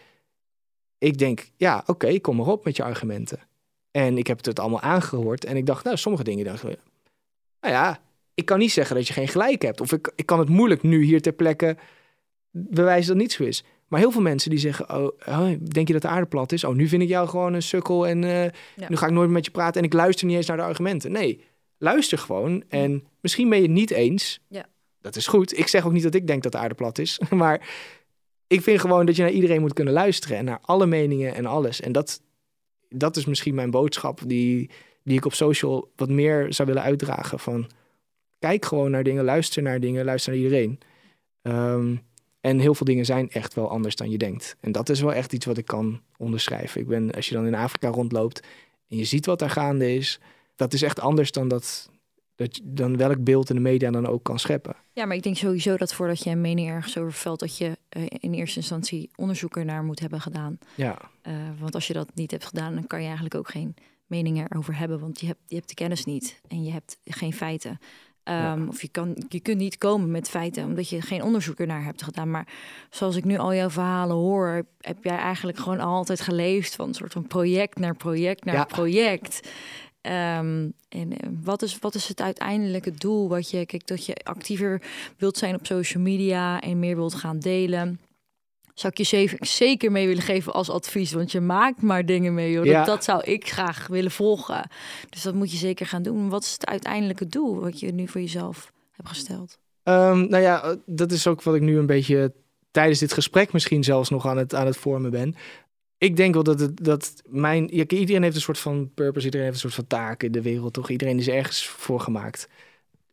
ik denk, ja, oké, kom maar op met je argumenten. En ik heb het allemaal aangehoord en ik dacht, nou, sommige dingen dacht ik, nou ja, ik kan niet zeggen dat je geen gelijk hebt. Of ik, ik kan het moeilijk nu hier ter plekke bewijzen dat het niet zo is. Maar heel veel mensen die zeggen, oh, oh, denk je dat de aarde plat is? Oh, nu vind ik jou gewoon een sukkel en eh, Ja. nu ga ik nooit meer met je praten en ik luister niet eens naar de argumenten. Nee, luister gewoon en misschien ben je het niet eens. Ja. Dat is goed. Ik zeg ook niet dat ik denk dat de aarde plat is, maar ik vind gewoon dat je naar iedereen moet kunnen luisteren en naar alle meningen en alles. En dat, dat is misschien mijn boodschap die, die ik op social wat meer zou willen uitdragen. Van kijk gewoon naar dingen, luister naar dingen, luister naar iedereen. Ehm, en heel veel dingen zijn echt wel anders dan je denkt. En dat is wel echt iets wat ik kan onderschrijven. Ik ben, als je dan in Afrika rondloopt en je ziet wat daar gaande is, dat is echt anders dan, dat, dat, je- dan welk beeld in de media dan ook kan scheppen. Ja, maar ik denk sowieso dat voordat je een mening ergens over velt, dat je eh, in eerste instantie onderzoek ernaar moet hebben gedaan. Ja, Eh, want als je dat niet hebt gedaan, dan kan je eigenlijk ook geen mening erover hebben, want je hebt, je hebt de kennis niet en je hebt geen feiten. Ehm, Of je, kan, je kunt niet komen met feiten omdat je geen onderzoek ernaar hebt gedaan. Maar zoals ik nu al jouw verhalen hoor, heb, heb jij eigenlijk gewoon altijd geleefd van een soort van project naar project naar Ja. project. Ehm, en eh, wat is, wat is het uiteindelijke doel? Wat je, kijk, dat je actiever wilt zijn op social media en meer wilt gaan delen. Zou ik je zeker, mee willen geven als advies, want je maakt maar dingen mee. Joh. Ja. Dat, dat zou ik graag willen volgen. Dus dat moet je zeker gaan doen. Wat is het uiteindelijke doel wat je nu voor jezelf hebt gesteld? Ehm, nou ja, eh, dat is ook wat ik nu een beetje tijdens dit gesprek misschien zelfs nog aan het, aan het vormen ben. Ik denk wel dat, het, dat mijn... Iedereen heeft een soort van purpose, iedereen heeft een soort van taak in de wereld, toch? Iedereen is ergens voor gemaakt.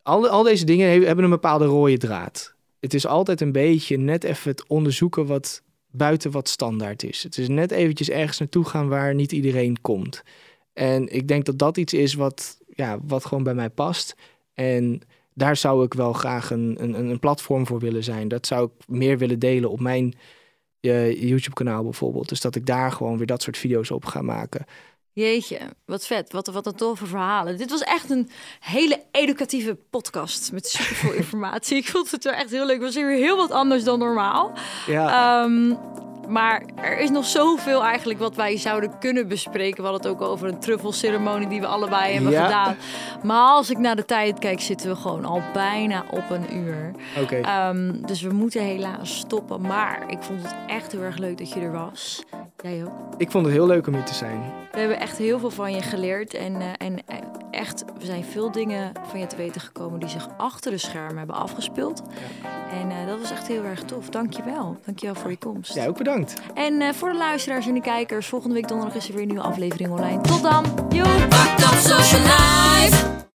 Al, al deze dingen he- hebben een bepaalde rode draad. Het is altijd een beetje net even het onderzoeken wat buiten wat standaard is. Het is net eventjes ergens naartoe gaan waar niet iedereen komt. En ik denk dat dat iets is wat, ja, wat gewoon bij mij past. En daar zou ik wel graag een, een, een platform voor willen zijn. Dat zou ik meer willen delen op mijn eh, YouTube-kanaal bijvoorbeeld. Dus dat ik daar gewoon weer dat soort video's op ga maken. Jeetje, wat vet. Wat, wat een toffe verhalen. Dit was echt een hele educatieve podcast met superveel informatie. Ik vond het wel echt heel leuk. Het was weer heel wat anders dan normaal. Ja, Ehm, maar er is nog zoveel eigenlijk wat wij zouden kunnen bespreken. We hadden het ook over een truffelceremonie die we allebei hebben Ja. gedaan. Maar als ik naar de tijd kijk, zitten we gewoon al bijna op een uur. oké. Ehm, dus we moeten helaas stoppen. Maar ik vond het echt heel erg leuk dat je er was. Jij ook. ik vond het heel leuk om hier te zijn. We hebben echt heel veel van je geleerd. En, eh, en eh, echt, we zijn veel dingen van je te weten gekomen die zich achter de schermen hebben afgespeeld. En eh, dat was echt heel erg tof. Dank je wel. Dank je wel voor je komst. Ja, ook bedankt. En eh, voor de luisteraars en de kijkers, volgende week donderdag is er weer een nieuwe aflevering online. Tot dan. Joe! Fucked up social life.